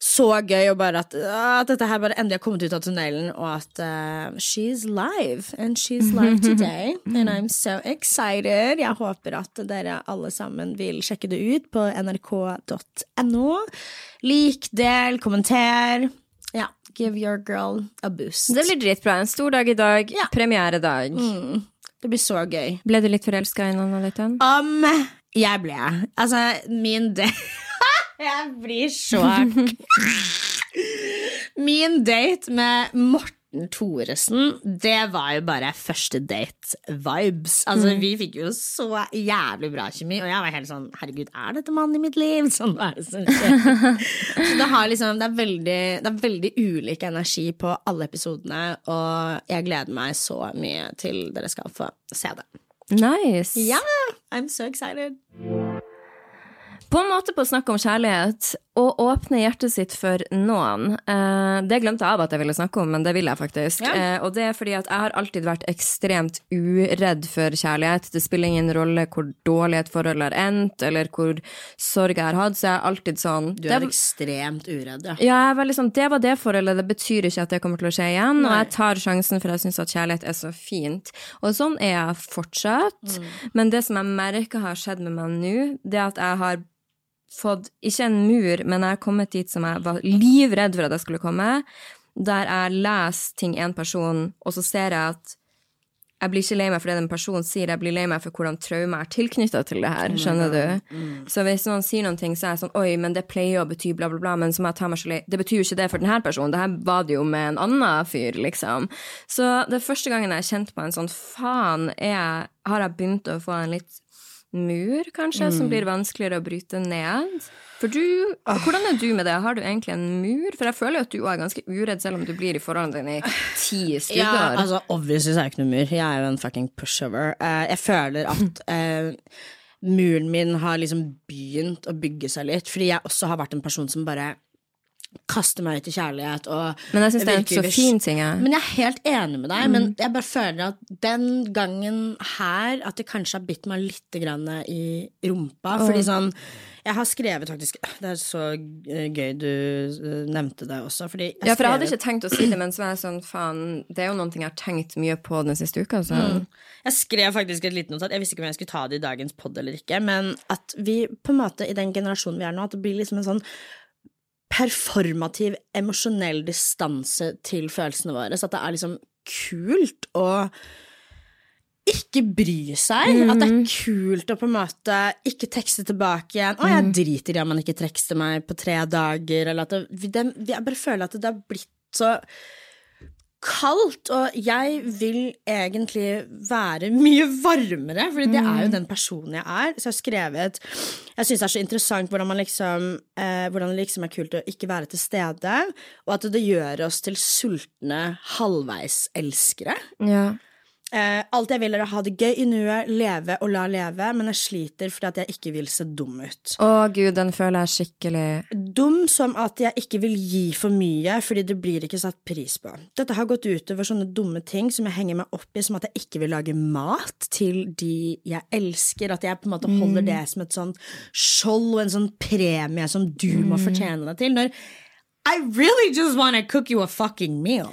[SPEAKER 2] så gøy og bare at, at, dette her bare endelig har kommet ut av tunnelen, og at uh, she's live, and she's live [laughs] today, and I'm so excited. Jeg håper at dere alle sammen vil sjekke det ut på nrk.no. Lik, del, kommenter. Ja, give your girl a boost.
[SPEAKER 1] Det blir dritbra. En stor dag i dag. Ja. Premieredag. Mm.
[SPEAKER 2] Det blir så gøy.
[SPEAKER 1] Ble du litt forelska i noen av dette?
[SPEAKER 2] Um, jeg ble. Altså, min del [laughs] Jeg blir så [laughs] Min date med Morten Thoresen, det var jo bare første date-vibes. Altså, mm. Vi fikk jo så jævlig bra kjemi, og jeg var helt sånn Herregud, er dette mannen i mitt liv? [laughs] Sånn var det sånn. [laughs] Så det, har liksom, det, er veldig, det er veldig ulik energi på alle episodene, og jeg gleder meg så mye til dere skal få se det.
[SPEAKER 1] Nice.
[SPEAKER 2] Yeah, I'm so excited.
[SPEAKER 1] På en måte på å snakke om kjærlighet Å åpne hjertet sitt for noen. Eh, det glemte jeg av at jeg ville snakke om, men det vil jeg faktisk.
[SPEAKER 2] Ja.
[SPEAKER 1] Eh, og det er fordi at jeg har alltid vært ekstremt uredd for kjærlighet. Det spiller ingen rolle hvor dårlig et forhold har endt, eller hvor sorg jeg har hatt, så jeg er alltid sånn
[SPEAKER 2] Du
[SPEAKER 1] det,
[SPEAKER 2] er ekstremt uredd, ja.
[SPEAKER 1] ja, jeg er veldig sånn, det var det forholdet, det betyr ikke at det kommer til å skje igjen. Og jeg tar sjansen, for jeg syns at kjærlighet er så fint. Og sånn er jeg fortsatt.
[SPEAKER 2] Mm.
[SPEAKER 1] Men det som jeg merker har skjedd med meg nå, det er at jeg har fått ikke en mur, men jeg har kommet dit som jeg var livredd for at jeg skulle komme. Der jeg leser ting en person, og så ser jeg at jeg blir ikke lei meg for det den personen sier, jeg blir lei meg for hvordan traume er tilknytta til det her. Skjønner du? Så hvis noen sier noen ting, så er jeg sånn Oi, men det pleier å bety bla, bla, bla, men så må jeg ta meg så lei Det betyr jo ikke det for denne personen. Det her var det jo med en annen fyr, liksom. Så det første gangen jeg har kjent på en sånn faen, er har jeg begynt å få en litt mur, kanskje, som blir vanskeligere å bryte ned. For du, Hvordan er du med det? Har du egentlig en mur? For jeg føler jo at du er ganske uredd, selv om du blir i forholdene dine i ti [laughs]
[SPEAKER 2] Ja, altså, obviously så er jeg ikke noe mur. Jeg er jo en fucking pushover. Eh, jeg føler at uh, [laughs] muren min har liksom begynt å bygge seg litt, fordi jeg også har vært en person som bare kaster meg ut i kjærlighet og
[SPEAKER 1] Men jeg syns det er en så fin ting. Jeg.
[SPEAKER 2] Men jeg er helt enig med deg, men jeg bare føler at den gangen her At det kanskje har bitt meg litt grann i rumpa. Fordi sånn Jeg har skrevet faktisk Det er så gøy du eh, nevnte det også, fordi jeg
[SPEAKER 1] Ja, for jeg hadde ikke tenkt å si det, men så var jeg sånn, faen, det er jo noe jeg har tenkt mye på den siste uka. Så.
[SPEAKER 2] Jeg skrev faktisk et lite notat. Jeg visste ikke om jeg skulle ta det i dagens pod eller ikke, men at vi på en måte i den generasjonen vi er nå, at det blir liksom en sånn performativ, emosjonell distanse til følelsene våre. Så at det er liksom kult å ikke bry seg. At det er kult å på en måte ikke tekste tilbake igjen. 'Å, jeg driter i om man ikke tekster meg på tre dager', eller at det, vi- den- Jeg bare føler at det har blitt så kaldt, og jeg vil egentlig være mye varmere, fordi det er jo den personen jeg er. Så jeg har skrevet Jeg syns det er så interessant hvordan, man liksom, eh, hvordan det liksom er kult å ikke være til stede, og at det gjør oss til sultne halvveiselskere.
[SPEAKER 1] Ja.
[SPEAKER 2] Eh, alt jeg vil, er å ha det gøy i nuet, leve og la leve, men jeg sliter fordi at jeg ikke vil se dum ut.
[SPEAKER 1] Å gud, den føler jeg skikkelig.
[SPEAKER 2] Dum som at jeg ikke vil gi for mye, fordi det blir ikke satt pris på. Dette har gått utover sånne dumme ting som jeg henger meg opp i, som at jeg ikke vil lage mat til de jeg elsker, at jeg på en måte holder det som et sånt skjold og en sånn premie som du må fortjene deg til, når I really just want to cook you a fucking meal.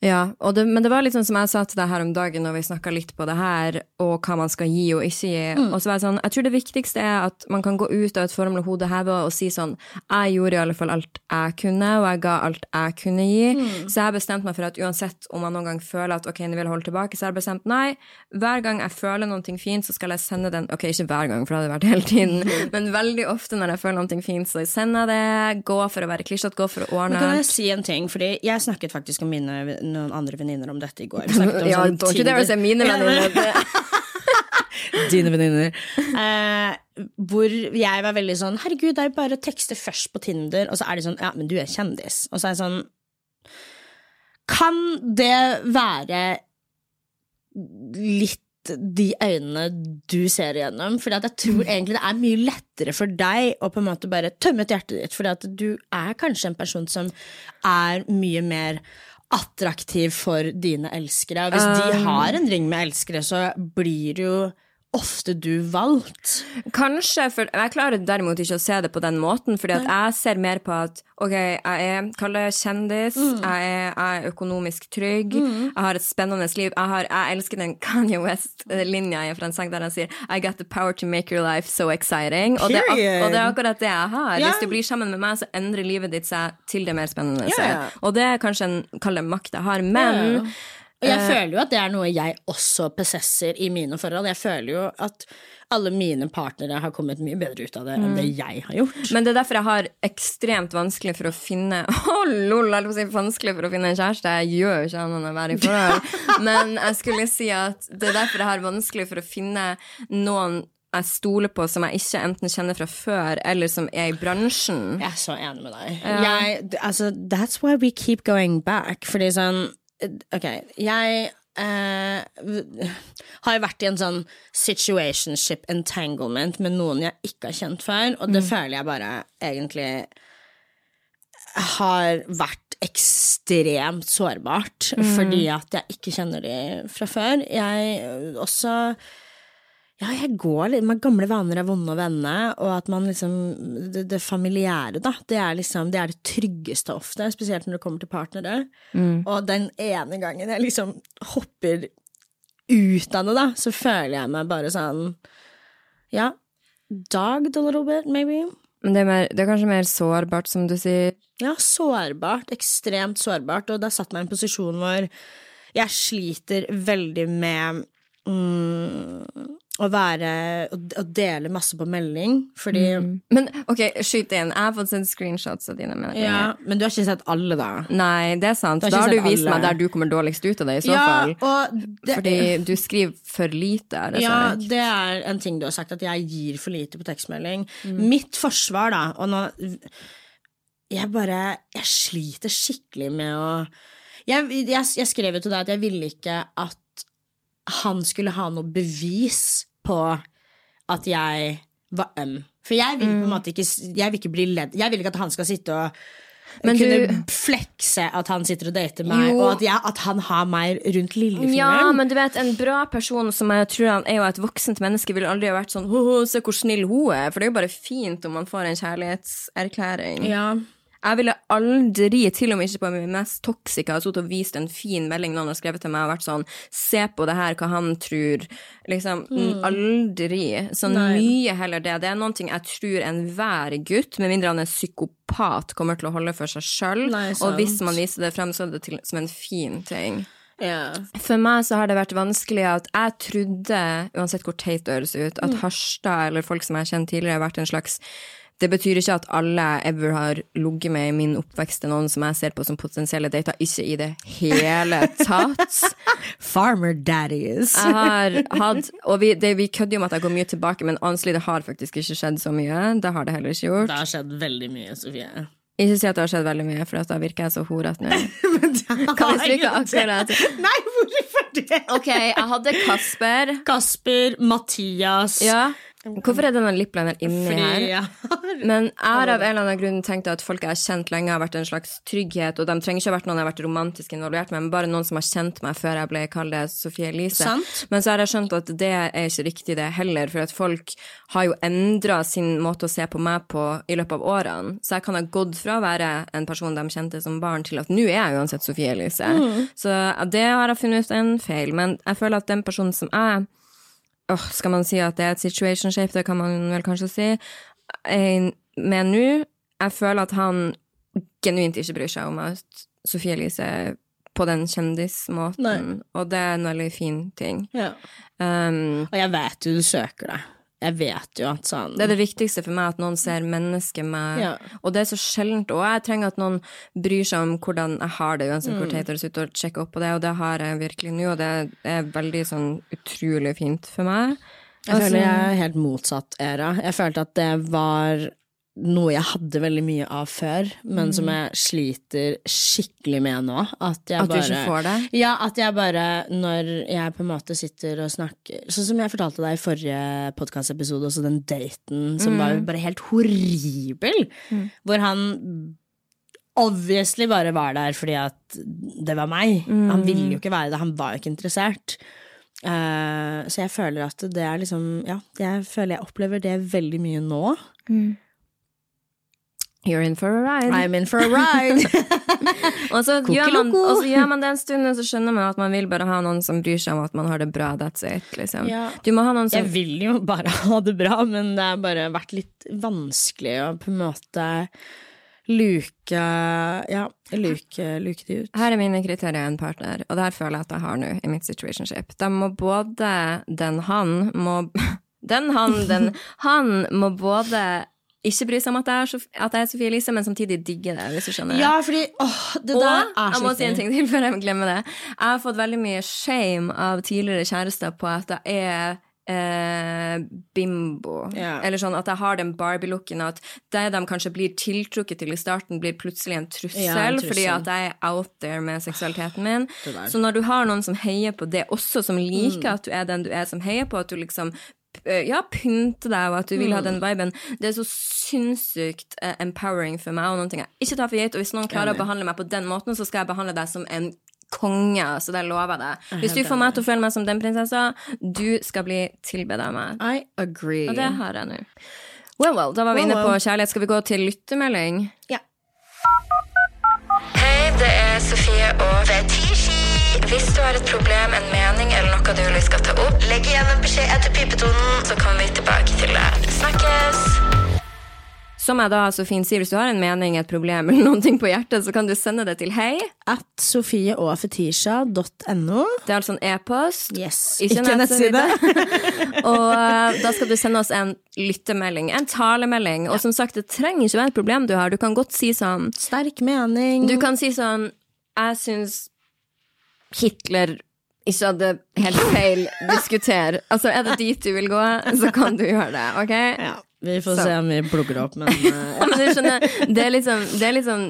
[SPEAKER 1] Ja, og det, men det var litt sånn som jeg sa til deg her om dagen når vi snakka litt på det her, og hva man skal gi og ikke gi.
[SPEAKER 2] Mm.
[SPEAKER 1] Og så var jeg sånn, jeg tror det viktigste er at man kan gå ut av et formel med hodet hevet og si sånn Jeg gjorde i alle fall alt jeg kunne, og jeg ga alt jeg kunne gi.
[SPEAKER 2] Mm.
[SPEAKER 1] Så jeg har bestemt meg for at uansett om man noen gang føler at ok, nå vil jeg holde tilbake, så har jeg bestemt nei. Hver gang jeg føler noe fint, så skal jeg sende den Ok, ikke hver gang, for det hadde vært hele tiden,
[SPEAKER 2] Mm. [laughs]
[SPEAKER 1] men veldig ofte når jeg føler noe fint, så sender jeg det. Gå for å være klissete, gå for å.
[SPEAKER 2] Men kan jeg si en ting, fordi jeg snakket faktisk om mine, noen andre venninner om dette i går. [laughs] Vi snakket om
[SPEAKER 1] Ja,
[SPEAKER 2] sånn
[SPEAKER 1] don't Ikke det å si mine venninner. [laughs]
[SPEAKER 2] Dine venninner. Eh, hvor jeg var veldig sånn Herregud, det er jo bare å tekste først på Tinder, og så er de sånn Ja, men du er kjendis. Og så er jeg sånn Kan det være litt de øynene du ser igjennom? At jeg tror egentlig det er mye lettere for deg å på en måte bare tømme ut hjertet ditt, at du er kanskje en person som er mye mer attraktiv for dine elskere. Og hvis de har en ring med elskere, så blir det jo ofte du valgt.
[SPEAKER 1] Kanskje, for jeg klarer derimot ikke å se det på den måten, fordi jeg ser mer på at ok, jeg er, kall det kjendis,
[SPEAKER 2] Mm.
[SPEAKER 1] jeg, er, jeg er økonomisk trygg, jeg har et spennende liv, jeg, har, jeg elsker den Kanye West-linja fra en sang der han sier I got the power to make your life so exciting, og det, og det er akkurat det jeg har.
[SPEAKER 2] Yeah.
[SPEAKER 1] Hvis du blir sammen med meg, så endrer livet ditt seg til det mer spennende.
[SPEAKER 2] Ja.
[SPEAKER 1] Og det er kanskje en, kall det makt jeg har, men
[SPEAKER 2] Ja. Og jeg føler jo at det er noe jeg også possesser i mine forhold. Jeg føler jo at alle mine partnere har kommet mye bedre ut av det enn det jeg har gjort.
[SPEAKER 1] Men det er derfor jeg har ekstremt vanskelig for å finne [laughs] oh, lol, jeg si vanskelig for å finne en kjæreste. Jeg gjør jo ikke annet enn å være i forhold. [laughs] Men jeg skulle si at det er derfor jeg har vanskelig for å finne noen jeg stoler på som jeg ikke enten kjenner fra før, eller som er i bransjen.
[SPEAKER 2] Jeg er så enig med deg. Jeg, altså, that's why we keep going back. Fordi sånn Ok, jeg eh, [laughs] har vært i en sånn situationship entanglement med noen jeg ikke har kjent før, og det føler jeg bare egentlig har vært ekstremt sårbart, fordi at jeg ikke kjenner de fra før. Jeg også ja, jeg går litt med gamle vaner er vonde å vende, og at man liksom Det, det familiære, da, det er liksom Det er det tryggeste ofte, spesielt når det kommer til partnere. Og den ene gangen jeg liksom hopper ut av det, da, så føler jeg meg bare sånn Ja, dogged a little bit, maybe.
[SPEAKER 1] Men det er, mer, det er kanskje mer sårbart, som du sier.
[SPEAKER 2] Ja, sårbart. Ekstremt sårbart. Og det har satt meg i en posisjon hvor jeg sliter veldig med mm, å være å, dele masse på melding, fordi
[SPEAKER 1] Men ok, skyt inn. Jeg har fått sendt screenshots av dine meldinger.
[SPEAKER 2] Ja, men du har ikke sett alle, da?
[SPEAKER 1] Nei, det er sant.
[SPEAKER 2] Har
[SPEAKER 1] Da har du vist
[SPEAKER 2] alle.
[SPEAKER 1] meg der du kommer dårligst ut av det, i så
[SPEAKER 2] ja,
[SPEAKER 1] fall.
[SPEAKER 2] det,
[SPEAKER 1] Fordi du skriver for lite. og
[SPEAKER 2] ja,
[SPEAKER 1] sånn.
[SPEAKER 2] det er en ting du har sagt, at jeg gir for lite på tekstmelding.
[SPEAKER 1] Mm.
[SPEAKER 2] Mitt forsvar, da, og nå Jeg bare Jeg sliter skikkelig med å Jeg, jeg, jeg skrev jo til deg at jeg ville ikke at han skulle ha noe bevis på at jeg var øm. For jeg vil
[SPEAKER 1] Mm.
[SPEAKER 2] på en måte ikke Jeg vil ikke bli ledd Jeg vil ikke at han skal sitte og
[SPEAKER 1] Men
[SPEAKER 2] kunne
[SPEAKER 1] du-
[SPEAKER 2] flekse at han sitter og dater meg,
[SPEAKER 1] Jo.
[SPEAKER 2] og at, jeg, at han har meg rundt lillefingeren.
[SPEAKER 1] Ja, men du vet, en bra person som jeg tror han er jo et voksent menneske, ville aldri ha vært sånn «Åh, se hvor snill hun er. For det er jo bare fint om man får en kjærlighetserklæring.
[SPEAKER 2] ja.
[SPEAKER 1] Jeg ville aldri, til og med ikke på min mest toxica, ha sittet og vist en fin melding noen har skrevet til meg og vært sånn Se på det her, hva han tror. Liksom, aldri. Så
[SPEAKER 2] Mm. Nei.
[SPEAKER 1] mye heller det. Det er noen ting jeg tror enhver gutt, med mindre han er psykopat, kommer til å holde for seg sjøl. Og hvis man viser det frem, så er det til, som en fin ting.
[SPEAKER 2] Yeah.
[SPEAKER 1] For meg så har det vært vanskelig at jeg trodde, uansett hvor teit det høres ut,
[SPEAKER 2] Mm.
[SPEAKER 1] at Harstad eller folk som jeg har kjent tidligere, har vært en slags det betyr ikke at alle jeg ever har ligget med i min oppvekst, er noen som jeg ser på som potensielle dater. Ikke i det hele tatt. [laughs]
[SPEAKER 2] Farmer daddies.
[SPEAKER 1] Jeg har hatt Og vi, det, vi kødder jo om at jeg går mye tilbake, men honestly, det har faktisk ikke skjedd så mye. Det har det heller ikke gjort.
[SPEAKER 2] Det har skjedd veldig mye, Sofie.
[SPEAKER 1] Ikke si at det har skjedd veldig mye, for da virker jeg så horete nå. [laughs] Kan vi stryke akkurat?
[SPEAKER 2] Nei, hvorfor det?
[SPEAKER 1] Ok, jeg hadde Kasper.
[SPEAKER 2] Kasper, Mathias
[SPEAKER 1] Ja. Hvorfor er denne lippliner inni
[SPEAKER 2] Fordi
[SPEAKER 1] her?
[SPEAKER 2] har
[SPEAKER 1] Men jeg har av en eller annen grunn tenkt at folk jeg har kjent lenge, har vært en slags trygghet, og de trenger ikke ha vært noen jeg har vært romantisk involvert med, men bare noen som har kjent meg før jeg ble kalt Sofie Elise.
[SPEAKER 2] Sant.
[SPEAKER 1] Men så har jeg skjønt at det er ikke riktig, det heller, for at folk har jo endra sin måte å se på meg på i løpet av årene. Så jeg kan ha gått fra å være en person de kjente som barn, til at nå er jeg uansett Sofie Elise. Så det har jeg funnet ut er en feil, men jeg føler at den personen som jeg Åh, skal man si at det er et situation shape, det kan man vel kanskje si. Eh, Men nå, jeg føler at han genuint ikke bryr seg om at Sofie Elise på den kjendismåten,
[SPEAKER 2] Nei.
[SPEAKER 1] og det er en veldig fin ting.
[SPEAKER 2] ja.
[SPEAKER 1] Um,
[SPEAKER 2] Og jeg vet jo du søker det. Jeg vet jo at sånn
[SPEAKER 1] det er det viktigste for meg, at noen ser mennesket med
[SPEAKER 2] Ja.
[SPEAKER 1] Og det er så sjeldent, og jeg trenger at noen bryr seg om hvordan jeg har det, uansett
[SPEAKER 2] Mm.
[SPEAKER 1] hvor teit det høres ut, og sjekker opp på det, og det har jeg virkelig nå, og det er veldig sånn utrolig fint for meg.
[SPEAKER 2] Jeg føler jeg
[SPEAKER 1] Altså-
[SPEAKER 2] er helt motsatt æra. Jeg følte at det var noe jeg hadde veldig mye av før, men som jeg sliter skikkelig med nå. At jeg
[SPEAKER 1] Mm. At du
[SPEAKER 2] bare
[SPEAKER 1] ikke får det?
[SPEAKER 2] Ja, at jeg bare, når jeg på en måte sitter og snakker Sånn som jeg fortalte deg i forrige podkastepisode, også den daten som var
[SPEAKER 1] Mm.
[SPEAKER 2] bare helt horribel. Hvor han obviously bare var der fordi at det var meg.
[SPEAKER 1] Mm.
[SPEAKER 2] Han ville jo ikke være det, han var jo ikke interessert. Uh, så jeg føler at det er liksom Ja, jeg føler jeg opplever det veldig mye nå.
[SPEAKER 1] You're in for a ride.
[SPEAKER 2] I'm in for a ride! [laughs]
[SPEAKER 1] Og så, gjør man, og så gjør man det en stund, og så skjønner man at man vil bare ha noen som bryr seg om at man har det bra. That's it, liksom.
[SPEAKER 2] Ja.
[SPEAKER 1] Du må ha noen som
[SPEAKER 2] Jeg vil jo bare [laughs] ha det bra, men det har bare vært litt vanskelig å på en måte luke Ja, luke, luke det ut.
[SPEAKER 1] Her er mine kriterier en partner, og det her føler jeg at jeg har nå i mitt situationship. Da må både Den han må [laughs] Den han, den Han må både ikke bry seg om at jeg er, at jeg er Sofie Elise, men samtidig digge det, hvis du skjønner.
[SPEAKER 2] Ja, fordi åh, det
[SPEAKER 1] Og
[SPEAKER 2] der er
[SPEAKER 1] jeg må si en ting til før jeg glemmer det. Jeg har fått veldig mye shame av tidligere kjærester på at jeg er eh, bimbo.
[SPEAKER 2] Yeah.
[SPEAKER 1] Eller sånn at jeg har den Barbie-looken, at det de kanskje blir tiltrukket til i starten, blir plutselig en trussel,
[SPEAKER 2] Ja, en trussel.
[SPEAKER 1] fordi at jeg er out there med seksualiteten min. Så når du har noen som heier på det også, som liker
[SPEAKER 2] Mm.
[SPEAKER 1] at du er den du er, som heier på at du liksom ja, pynte deg, og at du vil ha
[SPEAKER 2] Mm.
[SPEAKER 1] den viben. Det er så sinnssykt uh, empowering for meg, og noen ting jeg ikke tar for gitt. Og hvis noen klarer å behandle meg på den måten, så skal jeg behandle deg som en konge. Så det lover jeg deg. Hvis du får meg til å føle meg som den prinsessa, du skal bli tilbedt av meg.
[SPEAKER 2] I agree.
[SPEAKER 1] Og det har jeg nå. Well, well, da var vi inne på kjærlighet. Skal vi gå til lyttemelding?
[SPEAKER 2] Ja.
[SPEAKER 3] Hei, det er Sofie og Fetishi. Hvis du har et problem, en mening eller noe du vil vi skal ta opp, legg igjen en beskjed etter pipetonen, så kommer vi tilbake til det. Snakkes!
[SPEAKER 1] Som jeg da så fint sier, hvis du har en mening, et problem eller noen ting på hjertet, så kan du sende det til hei.
[SPEAKER 2] At sofieogfetisha.no.
[SPEAKER 1] Det er altså en e-post.
[SPEAKER 2] Yes.
[SPEAKER 1] Ikke
[SPEAKER 2] Ikke nettside. [laughs]
[SPEAKER 1] og eh, da skal du sende oss en lyttemelding, en talemelding. Og som sagt, det trenger ikke være et problem du har. Du kan godt si sånn
[SPEAKER 2] Sterk mening.
[SPEAKER 1] Du kan si sånn Jeg syns Hitler ikke hadde helt feil diskuter. Altså, er det dit du vil gå, så kan du gjøre det, OK?
[SPEAKER 2] Ja, vi får
[SPEAKER 1] Så.
[SPEAKER 2] se om vi plugger opp, men [laughs]
[SPEAKER 1] uh... Men du skjønner, det er liksom, det er liksom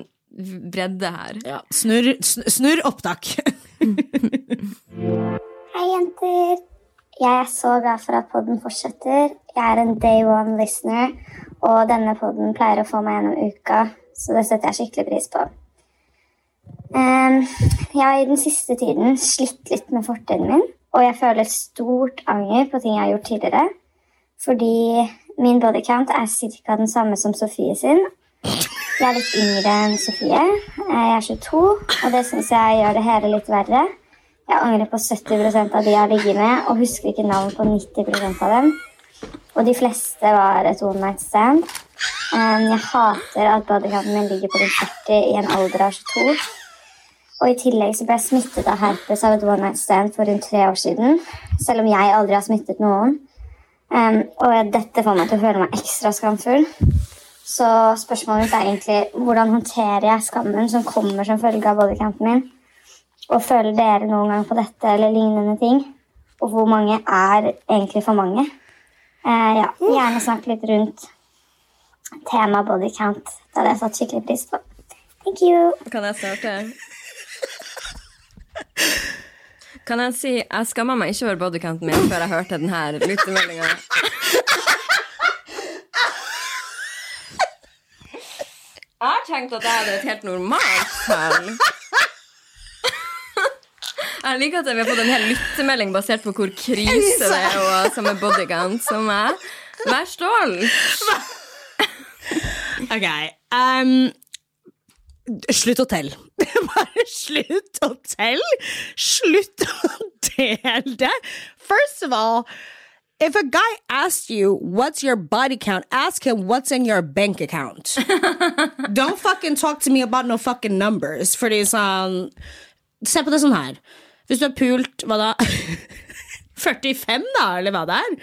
[SPEAKER 1] bredde her.
[SPEAKER 2] ja. snurr, snur, snur opptak.
[SPEAKER 4] Hei, jenter. Jeg er så glad for at podden fortsetter. Jeg er en day one listener, og denne podden pleier å få meg gjennom uka, så det setter jeg skikkelig pris på. Em, jeg har i den siste tiden slitt litt med fortiden min, og jeg føler et stort anger på ting jeg har gjort tidligere, fordi min bodycount er ca. den samme som Sofie sin. Jeg er litt yngre enn Sofie. Jeg er 22, og det syns jeg gjør det hele litt verre. Jeg angrer på 70% av de jeg har ligget med, og husker ikke navn på 90% av dem. Og de fleste var et one night stand. Jeg hater at bodycounten min ligger på rundt 40 i en alder av 22. Og i tillegg så ble jeg smittet av herpes av et one night stand for rundt tre år siden. Selv om jeg aldri har smittet noen. Og dette får meg til å føle meg ekstra skamfull. Så spørsmålet mitt er egentlig hvordan håndterer jeg skammen som kommer som følge av bodycounten min? Og føler dere noen gang på dette eller lignende ting? Og hvor mange er egentlig for mange? Eh, ja, Gjerne snakke litt rundt temaet bodycount. Det hadde jeg satt skikkelig pris på. Thank you.
[SPEAKER 1] Kan jeg starte? Kan jeg si Jeg skamma meg ikke over bodycounten min før jeg hørte denne lyttemeldinga. Jeg har tenkt at jeg hadde et helt normalt tall. Jeg liker at vi har fått en hel lyttemelding basert på hvor krise det er å som er bodycount som meg. Vær stolt.
[SPEAKER 2] Ok. Um, slutt å telle. [laughs] Bare slutt å telle. Slutt å dele. First of all, if a guy asks you what's your body count, ask him what's in your bank account. [laughs] Don't fucking talk to me about no fucking numbers. Fordi sånn Se på det sånn her. Hvis du har pult, hva da? [laughs] 45, da, eller hva det er.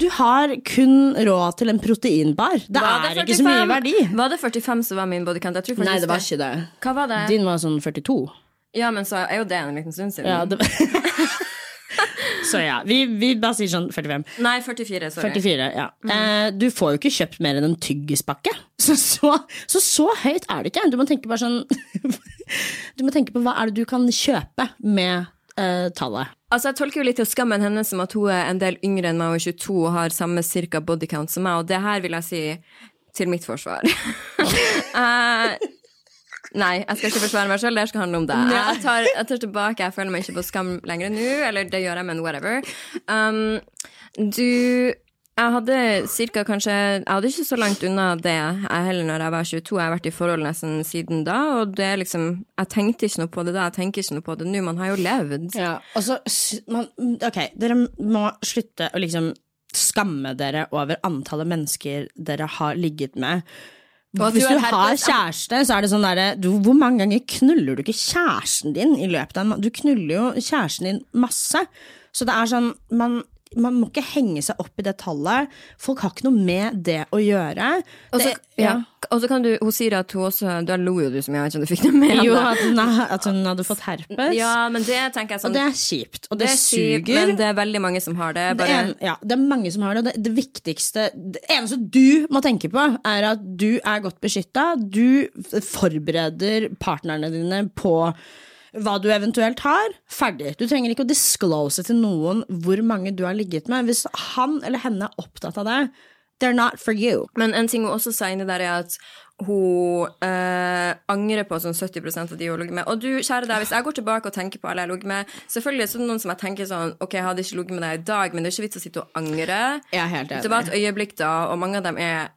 [SPEAKER 2] Du har kun råd til en proteinbar. Det
[SPEAKER 1] Var
[SPEAKER 2] er ikke så mye verdi.
[SPEAKER 1] Var det 45 som var min bodycount? Jeg
[SPEAKER 2] Nei, det var ikke det.
[SPEAKER 1] Hva var det?
[SPEAKER 2] Din var sånn 42.
[SPEAKER 1] Ja, men så er jo det en liten stund siden.
[SPEAKER 2] Ja, det... [laughs] så ja, vi, vi bare sier sånn 45.
[SPEAKER 1] Nei, 44, sorry.
[SPEAKER 2] 44, ja. Eh, du får jo ikke kjøpt mer enn en tyggispakke. Så så, så så høyt er det ikke. Du må tenke bare sånn [laughs] Du må tenke på hva er det du kan kjøpe med uh, tallet.
[SPEAKER 1] Altså, Jeg tolker jo litt til skammen hennes som at hun er en del yngre enn meg og er 22 og har samme cirka bodycount som meg, og det her vil jeg si til mitt forsvar. uh, [laughs] nei, jeg skal ikke forsvare meg sjøl, det skal handle om deg. Jeg tar, jeg tar tilbake, jeg føler meg ikke på skam lenger nå, eller det gjør jeg, men whatever. Um, du jeg hadde cirka kanskje Jeg hadde ikke så langt unna det jeg heller når jeg var 22. Jeg har vært i forhold nesten siden da, og det er liksom Jeg tenkte ikke noe på det da, jeg tenker ikke noe på det nå. Man har jo levd.
[SPEAKER 2] Ja, altså, man, Ok, dere må slutte å liksom skamme dere over antallet mennesker dere har ligget med. Hvis du
[SPEAKER 1] har
[SPEAKER 2] kjæreste, så er det sånn derre Hvor mange ganger knuller du ikke kjæresten din i løpet av en? Du knuller jo kjæresten din masse. Så det er sånn man, man må ikke henge seg opp i det tallet. Folk har ikke noe med det å gjøre.
[SPEAKER 1] Og så, ja. Kan du, hun sier at hun også Da lo jo du som jeg vet ikke om du fikk det med
[SPEAKER 2] Jo, at hun, at hun hadde fått herpes.
[SPEAKER 1] Ja, men det tenker jeg sånn
[SPEAKER 2] Og det er kjipt, og det,
[SPEAKER 1] det suger. kjipt. Men det er veldig mange som har det.
[SPEAKER 2] Det, en, ja, det er mange som har det. og Det, det viktigste Det eneste du må tenke på, er at du er godt beskytta. Du forbereder partnerne dine på hva du eventuelt har. Ferdig. Du trenger ikke å disclose til noen hvor mange du har ligget med. Hvis han eller henne er opptatt av det, they're not for you.
[SPEAKER 1] Men en ting hun også sa inni der, er at hun eh, angrer på sånn 70 av de hun har ligget med. Og du, kjære deg, hvis jeg går tilbake og tenker på alle jeg har ligget med Selvfølgelig er det noen som jeg tenker sånn Ok, jeg hadde ikke ligget med deg i dag, men det er ikke vits å sitte og angre.
[SPEAKER 2] Jeg er helt enig.
[SPEAKER 1] Det var et øyeblikk da, og mange av dem er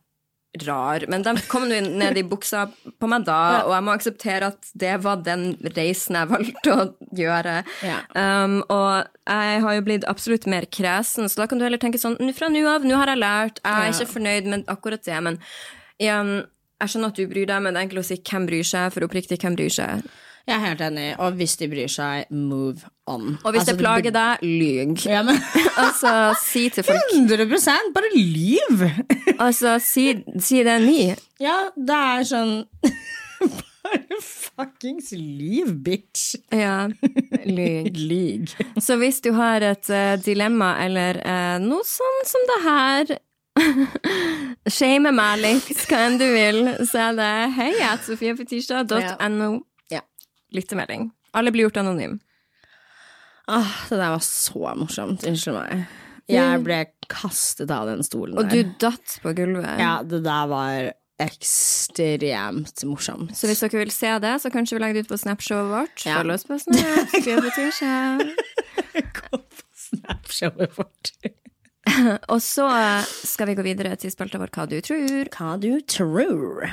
[SPEAKER 1] rar, men de kom nå ned i buksa på meg da, og jeg må akseptere at det var den reisen jeg valgte å gjøre.
[SPEAKER 2] Ja.
[SPEAKER 1] Um, og jeg har jo blitt absolutt mer kresen, så da kan du heller tenke sånn Fra nå av, nå har jeg lært, jeg er
[SPEAKER 2] Ja.
[SPEAKER 1] ikke fornøyd med akkurat det, men igjen, jeg skjønner at du bryr deg, men det er enkelt å si hvem bryr seg, for oppriktig, hvem bryr seg?
[SPEAKER 2] Jeg er helt enig. Og hvis de bryr seg, move on.
[SPEAKER 1] Og hvis
[SPEAKER 2] Altså,
[SPEAKER 1] det plager deg, lyg.
[SPEAKER 2] ja, [laughs]
[SPEAKER 1] Altså, si til folk
[SPEAKER 2] 100 Bare lyv! [laughs]
[SPEAKER 1] Altså, si, si det ni.
[SPEAKER 2] Ja, det er sånn [laughs] Bare fuckings lyv, bitch.
[SPEAKER 1] Ja, lyg.
[SPEAKER 2] Lyg.
[SPEAKER 1] Så hvis du har et uh, dilemma eller uh, noe sånn som det her Shame meg litt, hva enn du vil, så er det hei at sofiapetirsdag.no.
[SPEAKER 2] Ja.
[SPEAKER 1] Lyttemelding. Alle blir gjort anonym.
[SPEAKER 2] Åh, det der var så morsomt. Unnskyld meg. Jeg ble kastet av den stolen
[SPEAKER 1] Og du datt på gulvet.
[SPEAKER 2] Ja, det der var ekstremt morsomt.
[SPEAKER 1] Så hvis dere vil se det, så kanskje vi legger det ut på Snapshowet vårt.
[SPEAKER 2] Ja.
[SPEAKER 1] Følg oss på Snap. [laughs] Sofiapetirsdag. [laughs]
[SPEAKER 2] Gå på Snapshowet vårt. [laughs]
[SPEAKER 1] Og så skal vi gå videre til spalta vår Hva du tror.
[SPEAKER 2] Hva du tror.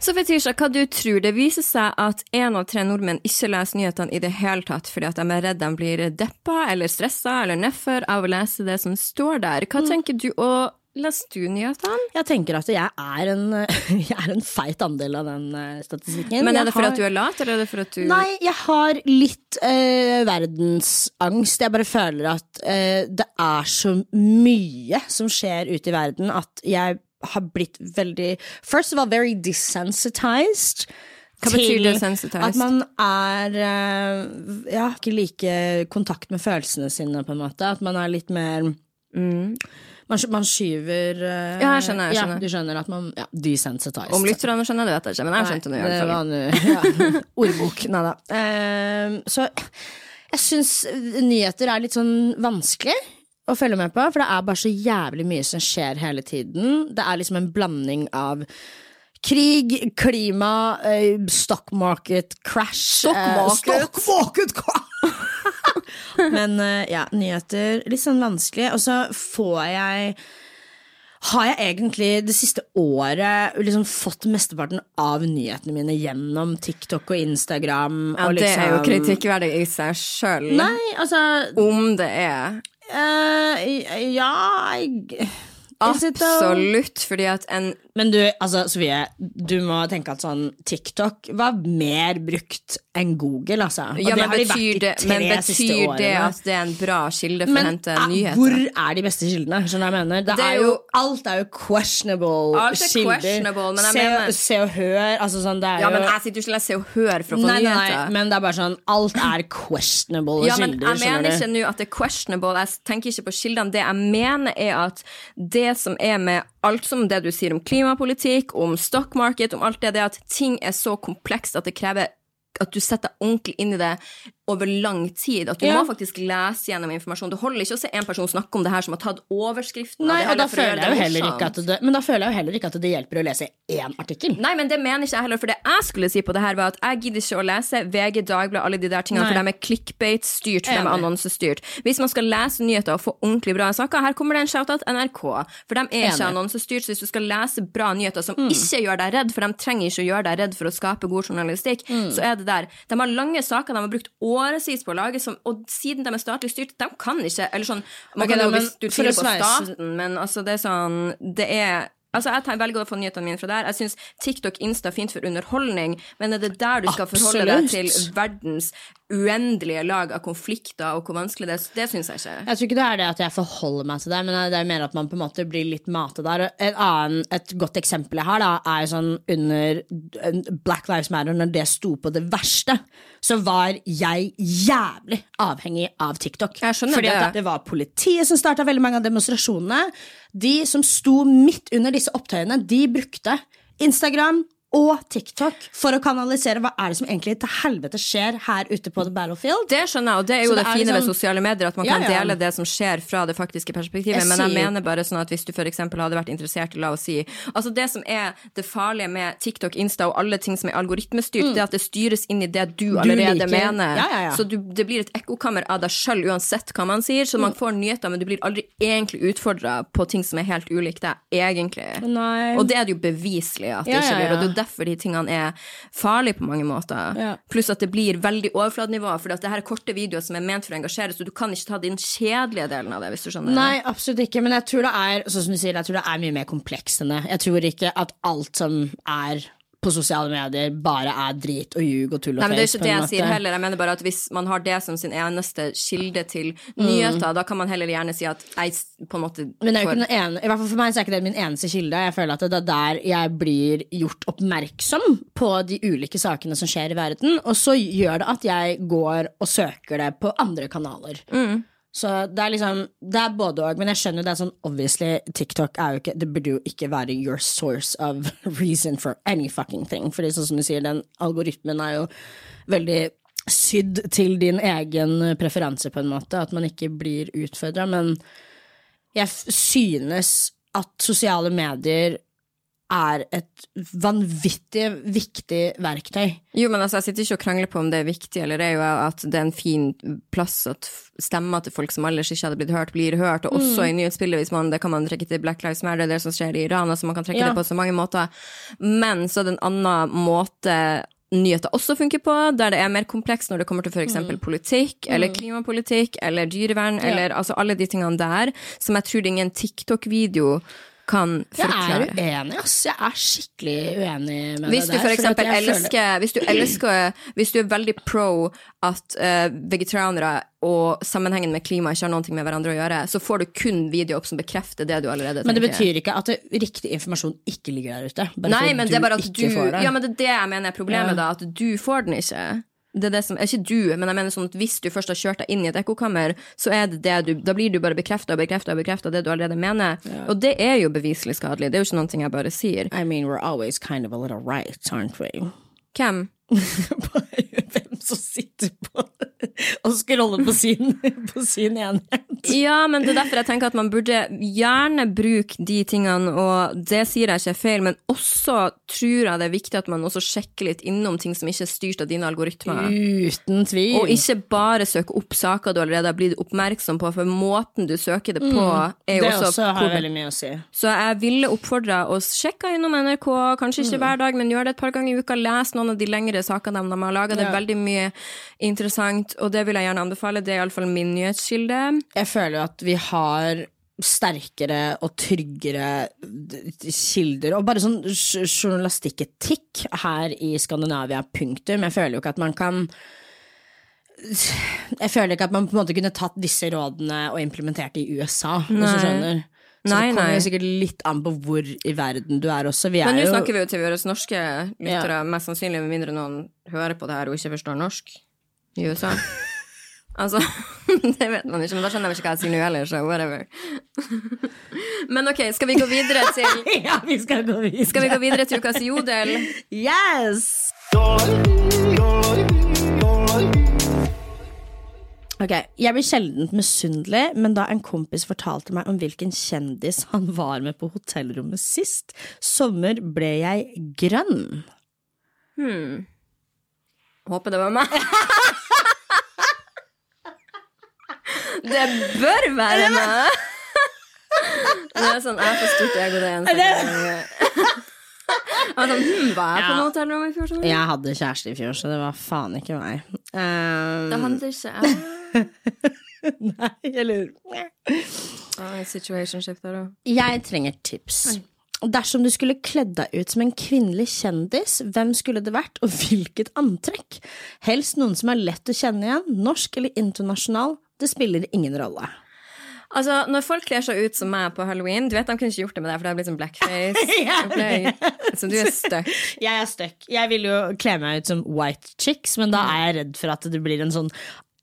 [SPEAKER 1] Så Fetisha, hva du tror? Det viser seg at én av tre nordmenn ikke leser nyhetene i det hele tatt fordi at de er redd de blir deppa eller stressa eller nedfor av å lese det som står der. Hva tenker du? Og leser du nyhetene?
[SPEAKER 2] Jeg tenker at jeg er en, [laughs] jeg er en feit andel av den eh, statistikken.
[SPEAKER 1] Men er det fordi
[SPEAKER 2] har-
[SPEAKER 1] at du er lat, eller er det for at du
[SPEAKER 2] Nei, jeg har litt eh, verdensangst. Jeg bare føler at eh, det er så mye som skjer ute i verden at jeg har blitt veldig First of all, very desensitized.
[SPEAKER 1] Hva betyr desensitized?
[SPEAKER 2] At man er eh, Ja, ikke like kontakt med følelsene sine, på en måte. At man er litt mer man, man skyver eh,
[SPEAKER 1] Mm. Ja, jeg skjønner, jeg skjønner.
[SPEAKER 2] Ja, du skjønner at man Ja, desensitized.
[SPEAKER 1] Om lytterne skjønner det, vet jeg ikke, men jeg skjønte det i
[SPEAKER 2] det
[SPEAKER 1] hvert fall. [laughs]
[SPEAKER 2] ja. Ordbok. Nei da. Uh, så jeg syns nyheter er litt sånn vanskelig å følge med på, for det er bare så jævlig mye som skjer hele tiden. Det er liksom en blanding av Krig, klima, eh, stock market crash
[SPEAKER 1] Stock market, uh,
[SPEAKER 2] stock market crash! [laughs] [laughs] Men eh, ja, nyheter litt sånn vanskelig. Og så får jeg har jeg egentlig det siste året liksom fått mesteparten av nyhetene mine gjennom TikTok og Instagram.
[SPEAKER 1] Ja,
[SPEAKER 2] og
[SPEAKER 1] det er jo
[SPEAKER 2] liksom-
[SPEAKER 1] kritikkverdig i seg sjøl.
[SPEAKER 2] Altså
[SPEAKER 1] Om det er.
[SPEAKER 2] uh, Ja jeg?
[SPEAKER 1] Absolutt, fordi at en
[SPEAKER 2] Men du, altså Sofie, du må tenke at sånn TikTok var mer brukt enn Google, altså. Og
[SPEAKER 1] Ja,
[SPEAKER 2] det
[SPEAKER 1] men
[SPEAKER 2] har de vært
[SPEAKER 1] betyr
[SPEAKER 2] de
[SPEAKER 1] det,
[SPEAKER 2] tre
[SPEAKER 1] men
[SPEAKER 2] siste
[SPEAKER 1] betyr det
[SPEAKER 2] årene.
[SPEAKER 1] at det er en bra kilde for
[SPEAKER 2] Men
[SPEAKER 1] å hente
[SPEAKER 2] eh,
[SPEAKER 1] nyheter?
[SPEAKER 2] hvor er de beste kildene? Skjønner du hva jeg mener? Det,
[SPEAKER 1] Det er
[SPEAKER 2] er jo, alt er jo questionable
[SPEAKER 1] Alt er
[SPEAKER 2] kilder.
[SPEAKER 1] questionable, men jeg
[SPEAKER 2] se,
[SPEAKER 1] mener-
[SPEAKER 2] se og hør, altså sånn, det er
[SPEAKER 1] Ja,
[SPEAKER 2] jo
[SPEAKER 1] men jeg sitter jo ikke og leser og hører for å få
[SPEAKER 2] nei,
[SPEAKER 1] nyheter.
[SPEAKER 2] nei, men det er bare sånn Alt er questionable
[SPEAKER 1] Ja, men
[SPEAKER 2] kilder,
[SPEAKER 1] jeg
[SPEAKER 2] skjønner
[SPEAKER 1] mener
[SPEAKER 2] du?
[SPEAKER 1] ikke nå at det er questionable. Jeg tenker ikke på kildene. Det jeg mener, er at det som er med alt som det du sier om klimapolitikk, om stock market, om alt det, det at ting er så komplekst at det krever at du setter ordentlig inn i det over lang tid. At du
[SPEAKER 2] Ja.
[SPEAKER 1] må faktisk lese gjennom informasjon. Det holder ikke å se en person snakke om det her som har tatt overskriften.
[SPEAKER 2] Nei, og da føler jeg jo heller ikke at det, Men da føler jeg jo heller ikke at det hjelper å lese én artikkel.
[SPEAKER 1] Nei, men det mener ikke jeg heller, for det jeg skulle si på det her, var at jeg gidder ikke å lese VG, Dagbladet, alle de der tingene,
[SPEAKER 2] Nei.
[SPEAKER 1] for de er clickbait-styrt, for de er annonsestyrt. Hvis man skal lese nyheter og få ordentlig bra saker, her kommer det en shout-out NRK, for de er ikke annonsestyrt, så hvis du skal lese bra nyheter som
[SPEAKER 2] Mm.
[SPEAKER 1] ikke gjør deg redd, for de trenger ikke å gjøre deg redd for å skape god journalistikk,
[SPEAKER 2] Mm.
[SPEAKER 1] så er det der. De har lange saker de har brukt årevis på laget, som, og siden de er statlig styrt, de kan ikke, eller sånn, man
[SPEAKER 2] okay,
[SPEAKER 1] kan jo hvis du tviler på staten, men altså, det er sånn, det er Altså, Jeg velger å få nyhetene mine fra der. Jeg syns TikTok, Insta er fint for underholdning, men er det der du skal forholde deg til verdens uendelige lag av konflikter, og hvor vanskelig det er, det syns jeg ikke.
[SPEAKER 2] Jeg tror ikke det er det at jeg forholder meg til det, men det er mer at man på en måte blir litt matet der. Annen, et godt eksempel jeg har, da, er jo sånn under Black Lives Matter, når det sto på det verste, så var jeg jævlig avhengig av TikTok.
[SPEAKER 1] Jeg skjønner
[SPEAKER 2] Fordi
[SPEAKER 1] det.
[SPEAKER 2] at det var politiet som starta veldig mange av demonstrasjonene. De som sto midt under disse opptøyene, de brukte Instagram og TikTok for å kanalisere hva er det som egentlig til helvete skjer her ute på the battlefield.
[SPEAKER 1] Det skjønner jeg, og det er jo det,
[SPEAKER 2] det fine
[SPEAKER 1] fine ved
[SPEAKER 2] liksom-
[SPEAKER 1] sosiale medier, at man
[SPEAKER 2] Ja,
[SPEAKER 1] kan
[SPEAKER 2] ja.
[SPEAKER 1] dele det som skjer fra det faktiske perspektivet.
[SPEAKER 2] Jeg
[SPEAKER 1] men jeg
[SPEAKER 2] sier-
[SPEAKER 1] mener bare sånn at hvis du eksempel hadde vært interessert i, la oss si Altså det som er det farlige med TikTok, Insta og alle ting som er algoritmestyrt, det er at det styres inn i det du allerede
[SPEAKER 2] liker.
[SPEAKER 1] mener.
[SPEAKER 2] Ja, ja, ja.
[SPEAKER 1] Så du, det blir et ekkokammer av deg sjøl uansett hva man sier, så man får nyheter, men du blir aldri egentlig utfordra på ting som er helt ulikt deg, egentlig.
[SPEAKER 2] Nei.
[SPEAKER 1] Og det er det jo beviselig at det ikke blir, og. Er derfor de tingene er farlige på mange måter.
[SPEAKER 2] Ja.
[SPEAKER 1] Pluss at det blir veldig overfladenivå, for det her er korte videoer som er ment for å engasjere, så du kan ikke ta den kjedelige delen av det, hvis du skjønner.
[SPEAKER 2] Nei, absolutt ikke. Men jeg tror det er sånn som du sier, jeg tror det er mye mer komplekst enn det. Jeg tror ikke at alt som er på sosiale medier, bare er drit og ljug og tull og
[SPEAKER 1] men det er ikke det
[SPEAKER 2] jeg
[SPEAKER 1] jeg sier heller. Jeg mener bare at hvis man har det som sin eneste kilde til
[SPEAKER 2] Mm.
[SPEAKER 1] nyheter, da kan man heller gjerne si at jeg på en måte
[SPEAKER 2] Men ene, i hvert fall for meg så er ikke det min eneste kilde. Jeg føler at det er der jeg blir gjort oppmerksom på de ulike sakene som skjer i verden, og så gjør det at jeg går og søker det på andre kanaler.
[SPEAKER 1] Mm.
[SPEAKER 2] Så det er liksom Det er både og, men jeg skjønner det er sånn obviously TikTok er jo ikke Det burde jo ikke være your source of [laughs] reason for any fucking thing. Fordi sånn som du sier, den algoritmen er jo veldig sydd til din egen preferanse, på en måte. At man ikke blir utfordra. Men jeg synes at sosiale medier er et vanvittig viktig verktøy.
[SPEAKER 1] Jo, men altså, jeg sitter ikke og krangler på om det er viktig eller ei, og at det er en fin plass at stemmer til folk som ellers ikke hadde blitt hørt, blir hørt, og også
[SPEAKER 2] Mm.
[SPEAKER 1] i nyhetsbildet, hvis man, det kan man trekke til Black Lives Matter, det er det som skjer i Iran, altså man kan trekke
[SPEAKER 2] Ja.
[SPEAKER 1] det på så mange måter. Men så er det en annen måte nyheter også funker på, der det er mer komplekst når det kommer til for eksempel politikk, eller klimapolitikk, eller dyrevern, eller altså alle de tingene der, som jeg tror det er ingen TikTok-video kan
[SPEAKER 2] Jeg er uenig, ass. Jeg er skikkelig uenig med
[SPEAKER 1] Hvis
[SPEAKER 2] det
[SPEAKER 1] du for eksempel elsker Hvis du elsker Hvis du er veldig pro at uh, vegetarianere og sammenhengen med klima ikke har noe med hverandre å gjøre, så får du kun videoer som bekrefter det du allerede
[SPEAKER 2] Men det betyr ikke at riktig informasjon ikke ligger der ute. Bare
[SPEAKER 1] Nei, men det er bare at du. Ja, men det er det jeg mener er problemet,
[SPEAKER 2] Ja.
[SPEAKER 1] da. At du får den ikke. Det er det som, ikke du, men jeg mener sånn at hvis du først har kjørt deg inn i et ekkokammer, så er det det du Da blir du bare bekrefta og bekrefta og bekrefta det du allerede mener. Og det er jo beviselig skadelig. Det er jo ikke noe jeg bare sier.
[SPEAKER 2] I mean, we're always kind of a little right, aren't we?
[SPEAKER 1] Hvem? [laughs]
[SPEAKER 2] Hvem som sitter på [laughs] og scroller på sin, [laughs] på sin enhet.
[SPEAKER 1] Ja, men det er derfor jeg tenker at man burde gjerne bruke de tingene, og det sier jeg ikke er feil, men også tror jeg det er viktig at man også sjekker litt innom ting som ikke er styrt av dine algoritmer.
[SPEAKER 2] Uten tvil.
[SPEAKER 1] Og ikke bare søke opp saker du allerede har blitt oppmerksom på, for måten du søker det på, er jo
[SPEAKER 2] det
[SPEAKER 1] også,
[SPEAKER 2] også har
[SPEAKER 1] jeg
[SPEAKER 2] veldig mye å si.
[SPEAKER 1] Så jeg ville oppfordra å sjekke innom NRK, kanskje ikke hver dag, men gjør det et par ganger i uka. Les noen av de lengre sakene de har laga. Det er veldig mye interessant, og det vil jeg gjerne anbefale. Det er iallfall min nyhetskilde.
[SPEAKER 2] Jeg føler jo at vi har sterkere og tryggere kilder, og bare sånn journalistikketikk her i Skandinavia, punktum. Jeg føler jo ikke at man kan Jeg føler ikke at man på en måte kunne tatt disse rådene og implementert det i USA, hvis du skjønner. Så
[SPEAKER 1] Nei,
[SPEAKER 2] det kommer
[SPEAKER 1] nei.
[SPEAKER 2] jo sikkert litt an på hvor i verden du er også. Vi er
[SPEAKER 1] Men nå
[SPEAKER 2] jo
[SPEAKER 1] snakker vi jo til våre norske lyttere, mest sannsynlig med mindre noen hører på det her og ikke forstår norsk i USA. [laughs] Altså, [laughs] det vet man ikke, men da skjønner jeg ikke hva jeg sier nå heller, så whatever. [laughs] Men ok, skal vi gå videre til
[SPEAKER 2] Ja, vi skal gå videre.
[SPEAKER 1] Skal vi gå videre til ukas jodel?
[SPEAKER 2] Yes! Ok, Jeg blir sjelden misunnelig, men da en kompis fortalte meg om hvilken kjendis han var med på hotellrommet sist sommer, ble jeg grønn.
[SPEAKER 1] Håper det var meg. [laughs] Det bør være meg. Det er sånn, jeg har for stort ego det eneste gang. Jeg var sånn, hm, var jeg på noe hotellrom i fjor? sommer?
[SPEAKER 2] Jeg hadde kjæreste i fjor, så det var faen ikke meg. Um,
[SPEAKER 1] Det handler ikke [laughs] jeg.
[SPEAKER 2] nei, eller
[SPEAKER 1] Ah, Situationship der òg.
[SPEAKER 2] Jeg trenger tips. dersom du skulle kledd deg ut som en kvinnelig kjendis, hvem skulle det vært, og hvilket antrekk? Helst noen som er lett å kjenne igjen, norsk eller internasjonal, det spiller ingen rolle.
[SPEAKER 1] Altså, Når folk kler seg ut som meg på halloween Du vet, De kunne ikke gjort det med deg, for det hadde blitt sånn blackface. [laughs] Så du er stuck. [laughs]
[SPEAKER 2] Jeg er stuck. Jeg vil jo kle meg ut som white chicks, men da er jeg redd for at det blir en sånn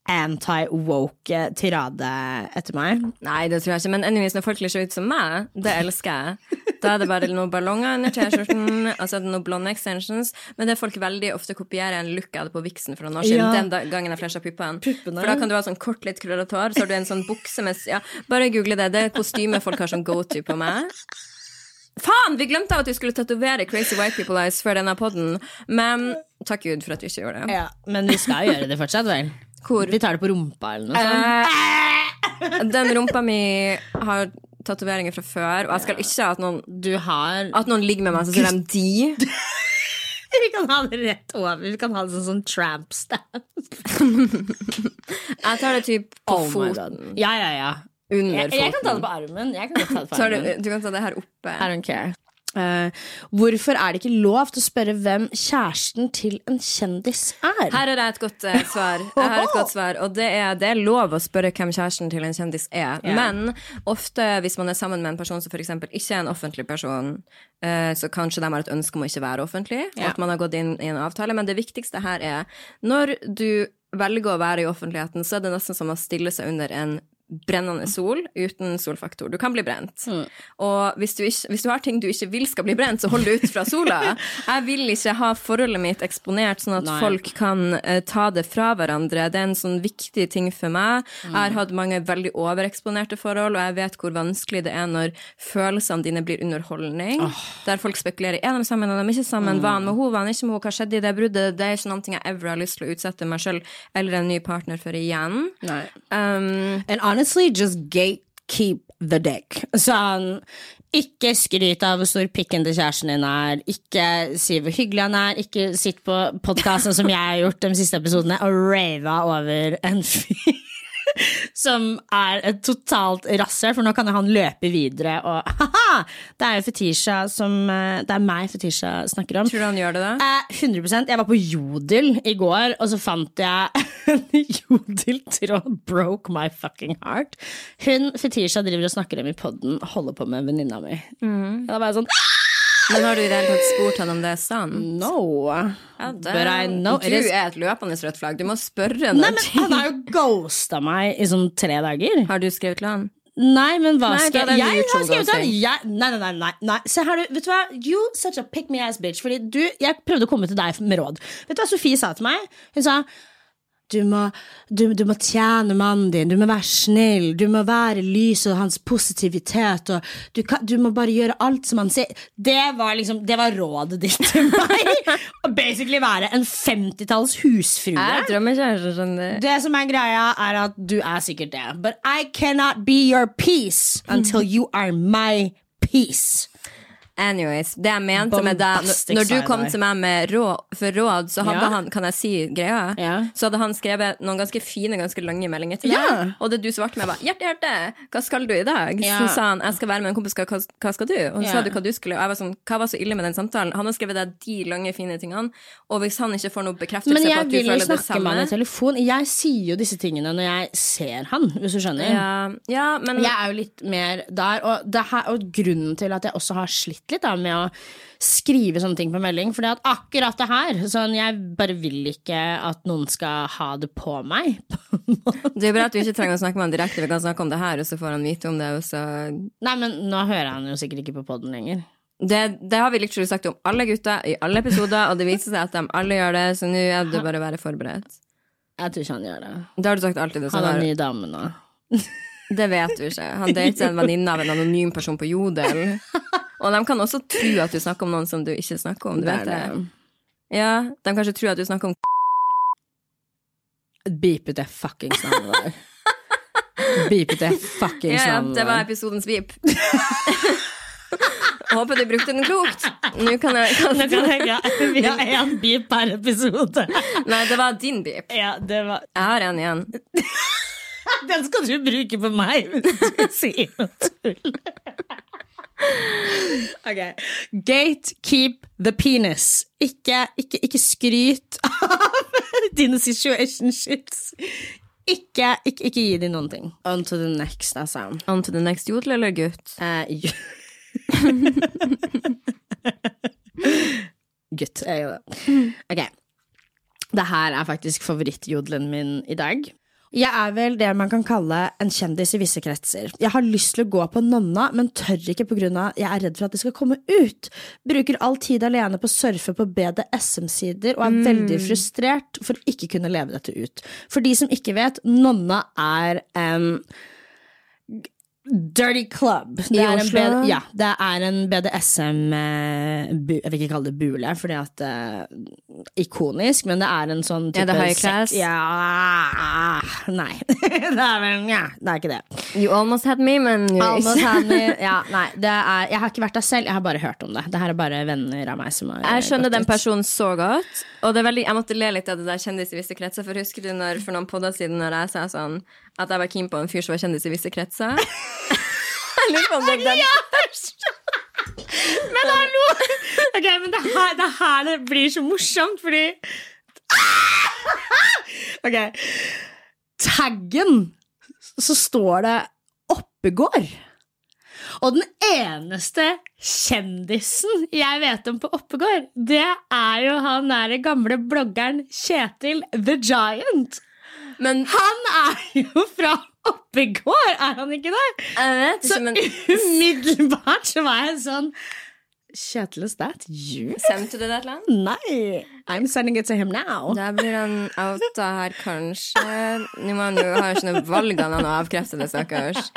[SPEAKER 2] anti-woke tirade etter meg.
[SPEAKER 1] Nei, det tror jeg ikke. Men anyways, når folk kler seg ut som meg, det elsker jeg. Da er det bare noen ballonger under T-skjorten, og så er det noen blonde extensions. Men det folk veldig ofte kopierer, en look jeg hadde på Vixen for noen år siden.
[SPEAKER 2] Ja.
[SPEAKER 1] Den gangen jeg flasha puppene.
[SPEAKER 2] Puppene.
[SPEAKER 1] For da kan du ha sånn kort, litt krøllete hår, så har du en sånn bukse med Ja, bare google det. Det er kostyme folk har som go-to på meg. Faen! Vi glemte av at vi skulle tatovere Crazy White People Eyes før denne podden. Men takk Gud for at vi ikke gjorde det.
[SPEAKER 2] Ja, men vi skal gjøre det fortsatt, vel?
[SPEAKER 1] Hvor?
[SPEAKER 2] Vi tar det på rumpa eller noe sånt.
[SPEAKER 1] Eh, den rumpa mi har tatoveringer fra før, og jeg skal ikke at noen
[SPEAKER 2] Du har
[SPEAKER 1] At noen ligger med meg, så sier de de. [laughs]
[SPEAKER 2] Vi kan ha det rett over. Vi kan ha det sånn, sånn tramp stamp. [laughs]
[SPEAKER 1] Jeg tar det typ på
[SPEAKER 2] Oh
[SPEAKER 1] foten.
[SPEAKER 2] Ja, ja, ja.
[SPEAKER 1] Under
[SPEAKER 2] Jeg, jeg kan ta det på armen. Jeg kan ta det på
[SPEAKER 1] armen. du, du kan ta det her oppe.
[SPEAKER 2] I don't care. Eh, hvorfor er det ikke lov til å spørre hvem kjæresten til en kjendis er?
[SPEAKER 1] Her har jeg et godt uh, svar. Et godt svar Og det er, det er lov å spørre hvem kjæresten til en kjendis er.
[SPEAKER 2] Yeah.
[SPEAKER 1] Men ofte hvis man er sammen med en person som f.eks. ikke er en offentlig person, uh, så kanskje de har et ønske om å ikke være offentlig, og at man har gått inn i en avtale. Men det viktigste her er når du velger å være i offentligheten, så er det nesten som å stille seg under en brennende sol uten solfaktor. Du kan bli brent.
[SPEAKER 2] Mm.
[SPEAKER 1] Og hvis du, ikke, hvis du har ting du ikke vil skal bli brent, så hold det ut fra sola. [laughs] Jeg vil ikke ha forholdet mitt eksponert sånn at
[SPEAKER 2] Nei.
[SPEAKER 1] folk kan uh, ta det fra hverandre. Det er en sånn viktig ting for meg. Jeg har hatt mange veldig overeksponerte forhold, og jeg vet hvor vanskelig det er når følelsene dine blir underholdning. Der folk spekulerer er de sammen, er de ikke sammen, var han med henne, var han ikke med henne, hva skjedde i det bruddet? Det er ikke noe jeg ever har lyst til å utsette meg sjøl eller en ny partner for igjen.
[SPEAKER 2] Nei.
[SPEAKER 1] Um,
[SPEAKER 2] And honestly, just gatekeep the dick. Sånn, ikke skryt av hvor stor pikken til kjæresten din er. Ikke si hvor hyggelig han er. Ikke sitt på podkasten som jeg har gjort de siste episodene og rava over en fyr. Som er et totalt rasshøl, for nå kan han løpe videre og [laughs] haha! Det er jo Fetisha som eh, Det er meg Fetisha snakker om.
[SPEAKER 1] tror du han gjør det, da?
[SPEAKER 2] Eh, 100% Jeg var på Jodel i går, og så fant jeg [laughs] en Jodel-tråd. Broke my fucking heart. Hun Fetisha driver og snakker om i poden, holder på med venninna mi.
[SPEAKER 1] Mm.
[SPEAKER 2] Da var jeg sånn
[SPEAKER 1] Men har du i det hele tatt spurt han om det er sant?
[SPEAKER 2] No.
[SPEAKER 1] Ja, det,
[SPEAKER 2] But I know
[SPEAKER 1] du er et løpende rødt flagg. Du må spørre
[SPEAKER 2] Nei, men Han har jo ghosta meg i sånn tre dager.
[SPEAKER 1] Har du skrevet til han?
[SPEAKER 2] Nei, men hva
[SPEAKER 1] Nei,
[SPEAKER 2] skal
[SPEAKER 1] er
[SPEAKER 2] jeg har skrevet
[SPEAKER 1] ghosting.
[SPEAKER 2] til jeg, nei, nei, nei, nei. Se her, du. Vet du hva? You such a pick me ass bitch. Fordi du, jeg prøvde å komme til deg med råd. Vet du hva Sofie sa til meg? Hun sa du må, du, du må tjene mannen din, du må være snill, du må være lys og hans positivitet, og du, kan, du må bare gjøre alt som han sier. Det var liksom, det var rådet ditt til [laughs] meg. Å basically være en 50-talls husfrue.
[SPEAKER 1] Jeg er kjæreste skjønner du.
[SPEAKER 2] Det som er greia, er at du er sikkert det. But I cannot be your peace until you are my peace.
[SPEAKER 1] Anyways, det jeg mente med deg Når du kom til meg med råd, for råd, så hadde
[SPEAKER 2] Ja.
[SPEAKER 1] han Kan jeg si greia?
[SPEAKER 2] Ja.
[SPEAKER 1] Så hadde han skrevet noen ganske fine, ganske lange meldinger til deg.
[SPEAKER 2] Ja.
[SPEAKER 1] Og det du svarte med, var 'Hjerte, hjerte, hva skal du i dag?' Så sa han 'Jeg skal være med en kompis, hva, hva skal du?' Og så sa du hva du skulle, og jeg var sånn 'Hva var så ille med den samtalen?' Han har skrevet deg de lange, fine tingene, og hvis han ikke får noe bekreftelse på
[SPEAKER 2] jeg
[SPEAKER 1] at du
[SPEAKER 2] vil jo snakke med han i telefon. Jeg sier jo disse tingene når jeg ser han, hvis du skjønner.
[SPEAKER 1] ja, ja, men
[SPEAKER 2] Jeg er jo litt mer der, og, det her, og grunnen til at jeg også har slitt litt da, med å skrive sånne ting på melding, fordi at akkurat det her sånn, Jeg bare vil ikke at noen skal ha det på meg. [laughs]
[SPEAKER 1] det er bra at du ikke trenger å snakke med han direkte. Vi kan snakke om det her, og så får han vite om det. Og så
[SPEAKER 2] Nei, men nå hører han jo sikkert ikke på poden lenger.
[SPEAKER 1] Det, det har vi literally sagt om alle gutter i alle episoder, og det viser seg at de alle gjør det, så nå er det bare å være forberedt.
[SPEAKER 2] Jeg tror ikke han gjør det.
[SPEAKER 1] Det har du sagt alltid. Det,
[SPEAKER 2] Han har- ny dame nå.
[SPEAKER 1] Det vet du ikke. Han dater en venninne av en anonym person på Jodel. Og de kan også tro at du snakker om noen som du ikke snakker om. Du vet
[SPEAKER 2] Det.
[SPEAKER 1] Ja, De kanskje tror at du snakker om
[SPEAKER 2] Beep ut det fuckings navnet der. Beep ut det fuckings
[SPEAKER 1] Ja, ja, det var episodens beep. Håper du brukte den klokt. Nå kan jeg
[SPEAKER 2] Nå kan jeg- ja, Vi har én beep per episode.
[SPEAKER 1] Nei, det var din beep.
[SPEAKER 2] Ja, det var
[SPEAKER 1] Jeg har en igjen.
[SPEAKER 2] Den skal du bruke på meg hvis du sier noe tull. Ok. Gatekeep the penis. Ikke, ikke, ikke skryt av [laughs] dine situationships. Ikke, ikke, ikke gi dem noen ting. On to the next, altså.
[SPEAKER 1] On to the next jodel eller gutt?
[SPEAKER 2] Uh, jo. [laughs] Gutt er jo det. Ok. Det her er faktisk favorittjodelen min i dag. Jeg er vel det man kan kalle en kjendis i visse kretser. Jeg har lyst til å gå på nonna, men tør ikke pga. jeg er redd for at det skal komme ut. Bruker all tid alene på å surfe på BDSM-sider og er veldig frustrert for ikke kunne leve dette ut. For de som ikke vet, nonna er en Dirty Club. Det er en ja, det er en BDSM eh, bu, Jeg vil ikke kalle det bule, fordi at uh, Ikonisk, men det er en sånn type
[SPEAKER 1] Er det high
[SPEAKER 2] sek-
[SPEAKER 1] class?
[SPEAKER 2] Ja Nei. [laughs] det er vel Ja, det er ikke det.
[SPEAKER 1] You almost had me, men
[SPEAKER 2] almost had me. [laughs] ja, nei, det er, jeg har ikke vært der selv, jeg har bare hørt om det. Det her er bare venner av meg som har
[SPEAKER 1] Jeg skjønner den personen så godt. Og det er veldig, jeg måtte le litt av det der kjendis i visse kretser. For husker du når, for noen podder siden når jeg sa sånn at jeg var keen på en fyr som var kjendis i visse kretser? [laughs] jeg lurer på om det er den.
[SPEAKER 2] Men hallo! Ok, men det her, det her det blir så morsomt, fordi Ok. Taggen så står det Oppegård. Og den eneste kjendisen jeg vet om på Oppegård, det er jo han der gamle bloggeren Kjetil The Giant.
[SPEAKER 1] Men
[SPEAKER 2] Han er jo fra Oppegård, er han ikke det?
[SPEAKER 1] jeg vet
[SPEAKER 2] Så
[SPEAKER 1] ikke, men
[SPEAKER 2] umiddelbart så var jeg sånn Kjetil, is that you?
[SPEAKER 1] Sendte du det til ham?
[SPEAKER 2] Nei. I'm sending it to him now.
[SPEAKER 1] Da blir han outa her, kanskje. Nå må han jo ha sånne valg av å avkrefte det, stakkars.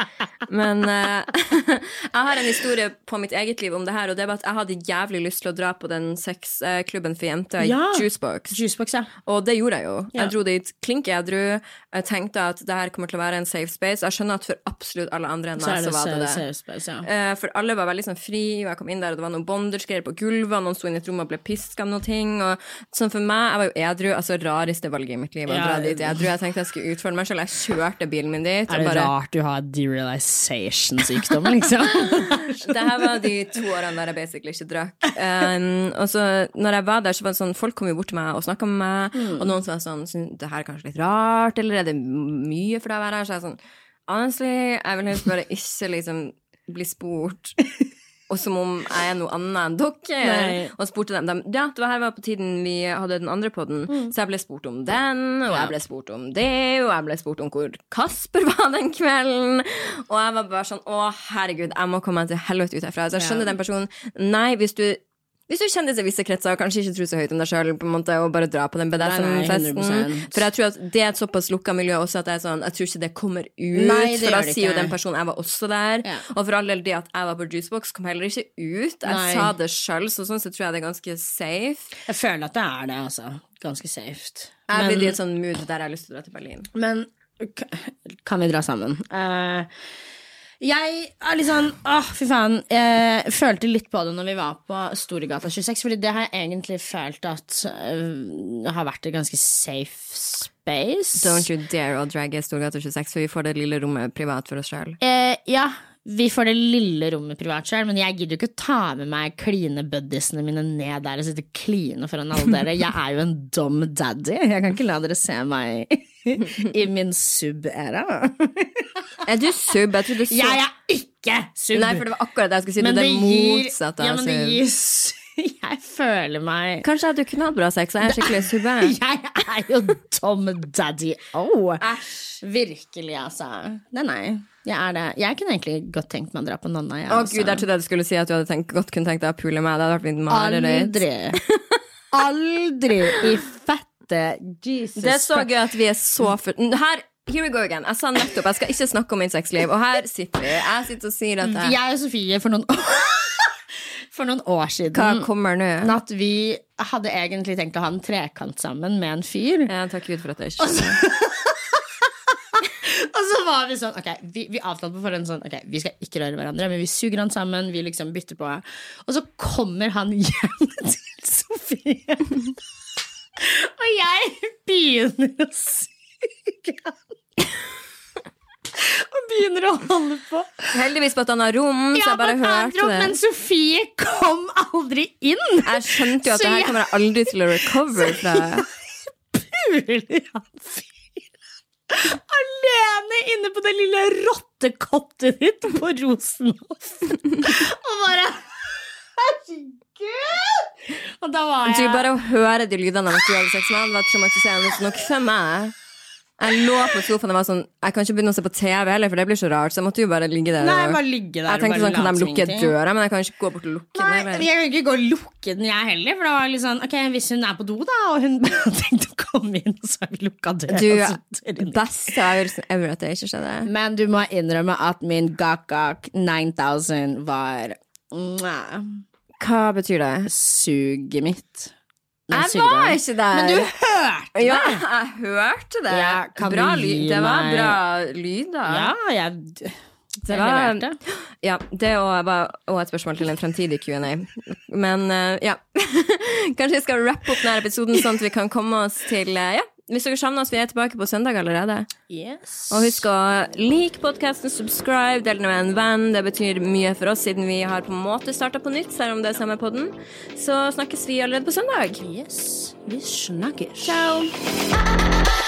[SPEAKER 1] Men uh, [laughs] jeg har en historie på mitt eget liv om det her, og det var at jeg hadde jævlig lyst til å dra på den sexklubben for jenter,
[SPEAKER 2] Ja.
[SPEAKER 1] Juicebox.
[SPEAKER 2] Juicebox, ja.
[SPEAKER 1] Og det gjorde jeg jo.
[SPEAKER 2] Ja.
[SPEAKER 1] Jeg dro dit klink edru. Jeg tenkte at det her kommer til å være en safe space. Jeg skjønner at for absolutt alle andre enn meg, så,
[SPEAKER 2] så
[SPEAKER 1] var det det.
[SPEAKER 2] safe space, ja.
[SPEAKER 1] Eh, For alle var veldig sånn fri, og jeg kom inn der, og det var noen bondage-greier på gulvet, og noen sto inne i et rom og ble piska av noen ting. Og sånn for meg, jeg var jo edru, altså rareste valget i mitt liv
[SPEAKER 2] Ja.
[SPEAKER 1] dit edru. Jeg tenkte jeg skulle utfordre meg selv. Jeg kjørte bilen min dit.
[SPEAKER 2] Er det
[SPEAKER 1] bare,
[SPEAKER 2] rart du har derealization-sykdom, liksom? [laughs]
[SPEAKER 1] Det her var de to årene der jeg basically ikke drakk. Um, og så når jeg var der, så var det sånn folk kom jo bort til meg og snakka med meg,
[SPEAKER 2] Mm.
[SPEAKER 1] og noen som var sånn «Syn- Det her er kanskje litt rart, eller er det mye for deg å være her? Så jeg er sånn Honestly, jeg vil helst bare ikke liksom bli spurt. Og som om jeg er noe annet enn dere.
[SPEAKER 2] Nei.
[SPEAKER 1] Og spurte dem, De, Ja, det var her var på tiden vi hadde den andre podden,
[SPEAKER 2] Mm.
[SPEAKER 1] så jeg ble spurt om den, og jeg ble spurt om det, og jeg ble spurt om hvor Kasper [laughs] var den kvelden. Og jeg var bare sånn Å, herregud, jeg må komme meg til helvete ut herfra. Så jeg skjønner
[SPEAKER 2] Ja.
[SPEAKER 1] den personen. Nei, hvis du hvis du kjenner deg i visse kretser og kanskje ikke tror så høyt om deg sjøl, og bare dra på den BDSM-festen For jeg tror at det er et såpass lukka miljø også at jeg, sånn, jeg tror ikke det kommer ut.
[SPEAKER 2] Nei, det
[SPEAKER 1] for da sier jo den personen jeg var også der.
[SPEAKER 2] Ja.
[SPEAKER 1] Og for all del, det at jeg var på Juicebox, kom heller ikke ut. Jeg
[SPEAKER 2] Nei.
[SPEAKER 1] sa det sjøl, så sånn så tror jeg det er ganske safe.
[SPEAKER 2] Jeg føler at det er det, altså. Ganske safe.
[SPEAKER 1] Jeg
[SPEAKER 2] Men-
[SPEAKER 1] blir i et sånn mood der jeg har lyst til å dra til Berlin.
[SPEAKER 2] Men kan vi dra sammen? Eh, jeg er litt sånn Åh, fy faen. Jeg følte litt på det når vi var på Storegata 26, Fordi det har jeg egentlig følt at øh, har vært et ganske safe space.
[SPEAKER 1] Don't you dare å dragge Storgata 26, for vi får det lille rommet privat for oss sjøl.
[SPEAKER 2] Eh, ja, vi får det lille rommet privat selv, men jeg gidder jo ikke å ta med meg kline buddiesene mine ned der og sitte kline foran alle dere. Jeg er jo en dum daddy. Jeg kan ikke la dere se meg [laughs] i min sub-æra.
[SPEAKER 1] Er du sub? Jeg trodde så
[SPEAKER 2] Jeg er ikke sub.
[SPEAKER 1] Nei, for det var akkurat det jeg skulle si.
[SPEAKER 2] men
[SPEAKER 1] det
[SPEAKER 2] det gir,
[SPEAKER 1] motsatt
[SPEAKER 2] ja, men det
[SPEAKER 1] sub.
[SPEAKER 2] gir [laughs] Jeg føler meg
[SPEAKER 1] Kanskje at du kunne hatt bra sex, jeg er skikkelig subbe. [laughs]
[SPEAKER 2] Jeg er jo Tom daddy. Oh. Virkelig, altså. Nei, nei. Jeg er det. Jeg kunne egentlig godt tenkt meg å dra på Nonna. Jeg,
[SPEAKER 1] Å
[SPEAKER 2] altså.
[SPEAKER 1] gud, jeg trodde jeg skulle si at du hadde tenkt, godt kunne tenkt deg å pule meg. Det hadde vært mitt mareritt.
[SPEAKER 2] Aldri. Aldri i fette Jesus
[SPEAKER 1] Det er så gøy at vi er så fulle. Her, here we go again. Jeg sa nettopp jeg skal ikke snakke om mitt sexliv, og her sitter vi. Jeg sitter og sier at jeg,
[SPEAKER 2] Jeg og Sofie for noen [laughs] For noen år siden
[SPEAKER 1] Hva kommer nå?
[SPEAKER 2] At vi hadde egentlig tenkt å ha en trekant sammen med en fyr.
[SPEAKER 1] Ja, takk Gud for at jeg ikke skjønner. [laughs]
[SPEAKER 2] Og så var vi sånn Ok, vi, vi avtalte på forhånd sånn Ok, vi skal ikke røre hverandre, men vi suger han sammen. Vi liksom bytter på. Og så kommer han hjem [laughs] til Sofie. [laughs] Og jeg begynner å suge han. Og begynner å holde på.
[SPEAKER 1] Heldigvis på et annet rom, så jeg bare hørte
[SPEAKER 2] rom,
[SPEAKER 1] det.
[SPEAKER 2] Men Sofie kom aldri inn!
[SPEAKER 1] Jeg skjønte jo at
[SPEAKER 2] Så
[SPEAKER 1] det her
[SPEAKER 2] jeg-
[SPEAKER 1] kommer jeg aldri til å recover fra.
[SPEAKER 2] puler han fyren alene inne på det lille rottekottet ditt på Rosenhoff. Og bare Herregud! Og da var jeg Du
[SPEAKER 1] bare å høre de lydene mens du hadde sex med var traumatiserende nok for meg. Jeg lå på sofaen og var sånn Jeg kan ikke begynne å se på TV heller, for det blir så rart. Så jeg måtte jo bare ligge der.
[SPEAKER 2] Nei, bare ligge der
[SPEAKER 1] jeg tenkte sånn, Kan de lukke døra? Men jeg kan ikke gå bort og lukke den.
[SPEAKER 2] Nei,
[SPEAKER 1] heller.
[SPEAKER 2] jeg kan ikke gå og lukke den, jeg heller. For det var litt sånn, ok, Hvis hun er på do, da, og hun [laughs] tenkte å komme inn, så har vi lukka døra.
[SPEAKER 1] Du, beste avgjørelsen ever at det ikke skjedde.
[SPEAKER 2] Men du må innrømme at min gakk-gakk 9000 var mwah,
[SPEAKER 1] Hva betyr det?
[SPEAKER 2] suget mitt. Nei,
[SPEAKER 1] Jeg var
[SPEAKER 2] det.
[SPEAKER 1] ikke der.
[SPEAKER 2] Men du hørte
[SPEAKER 1] Ja, jeg hørte det.
[SPEAKER 2] Ja,
[SPEAKER 1] bra lyd. Det var bra lyd, da.
[SPEAKER 2] Ja, jeg,
[SPEAKER 1] Det var-. Ja, det var også et spørsmål til en fremtidig Q&A. Men eh, ja. [laughs] Kanskje jeg skal rappe opp denne episoden, sånn at vi kan komme oss til eh, Ja, hvis dere savner oss, vi er tilbake på søndag allerede.
[SPEAKER 2] Yes.
[SPEAKER 1] Og husk å like podkasten, subscribe, del den med en venn. Det betyr mye for oss, siden vi har på en måte starta på nytt, selv om det er samme podden. Så snakkes vi allerede på søndag.
[SPEAKER 2] Yes, vi snakkes.
[SPEAKER 1] Ciao!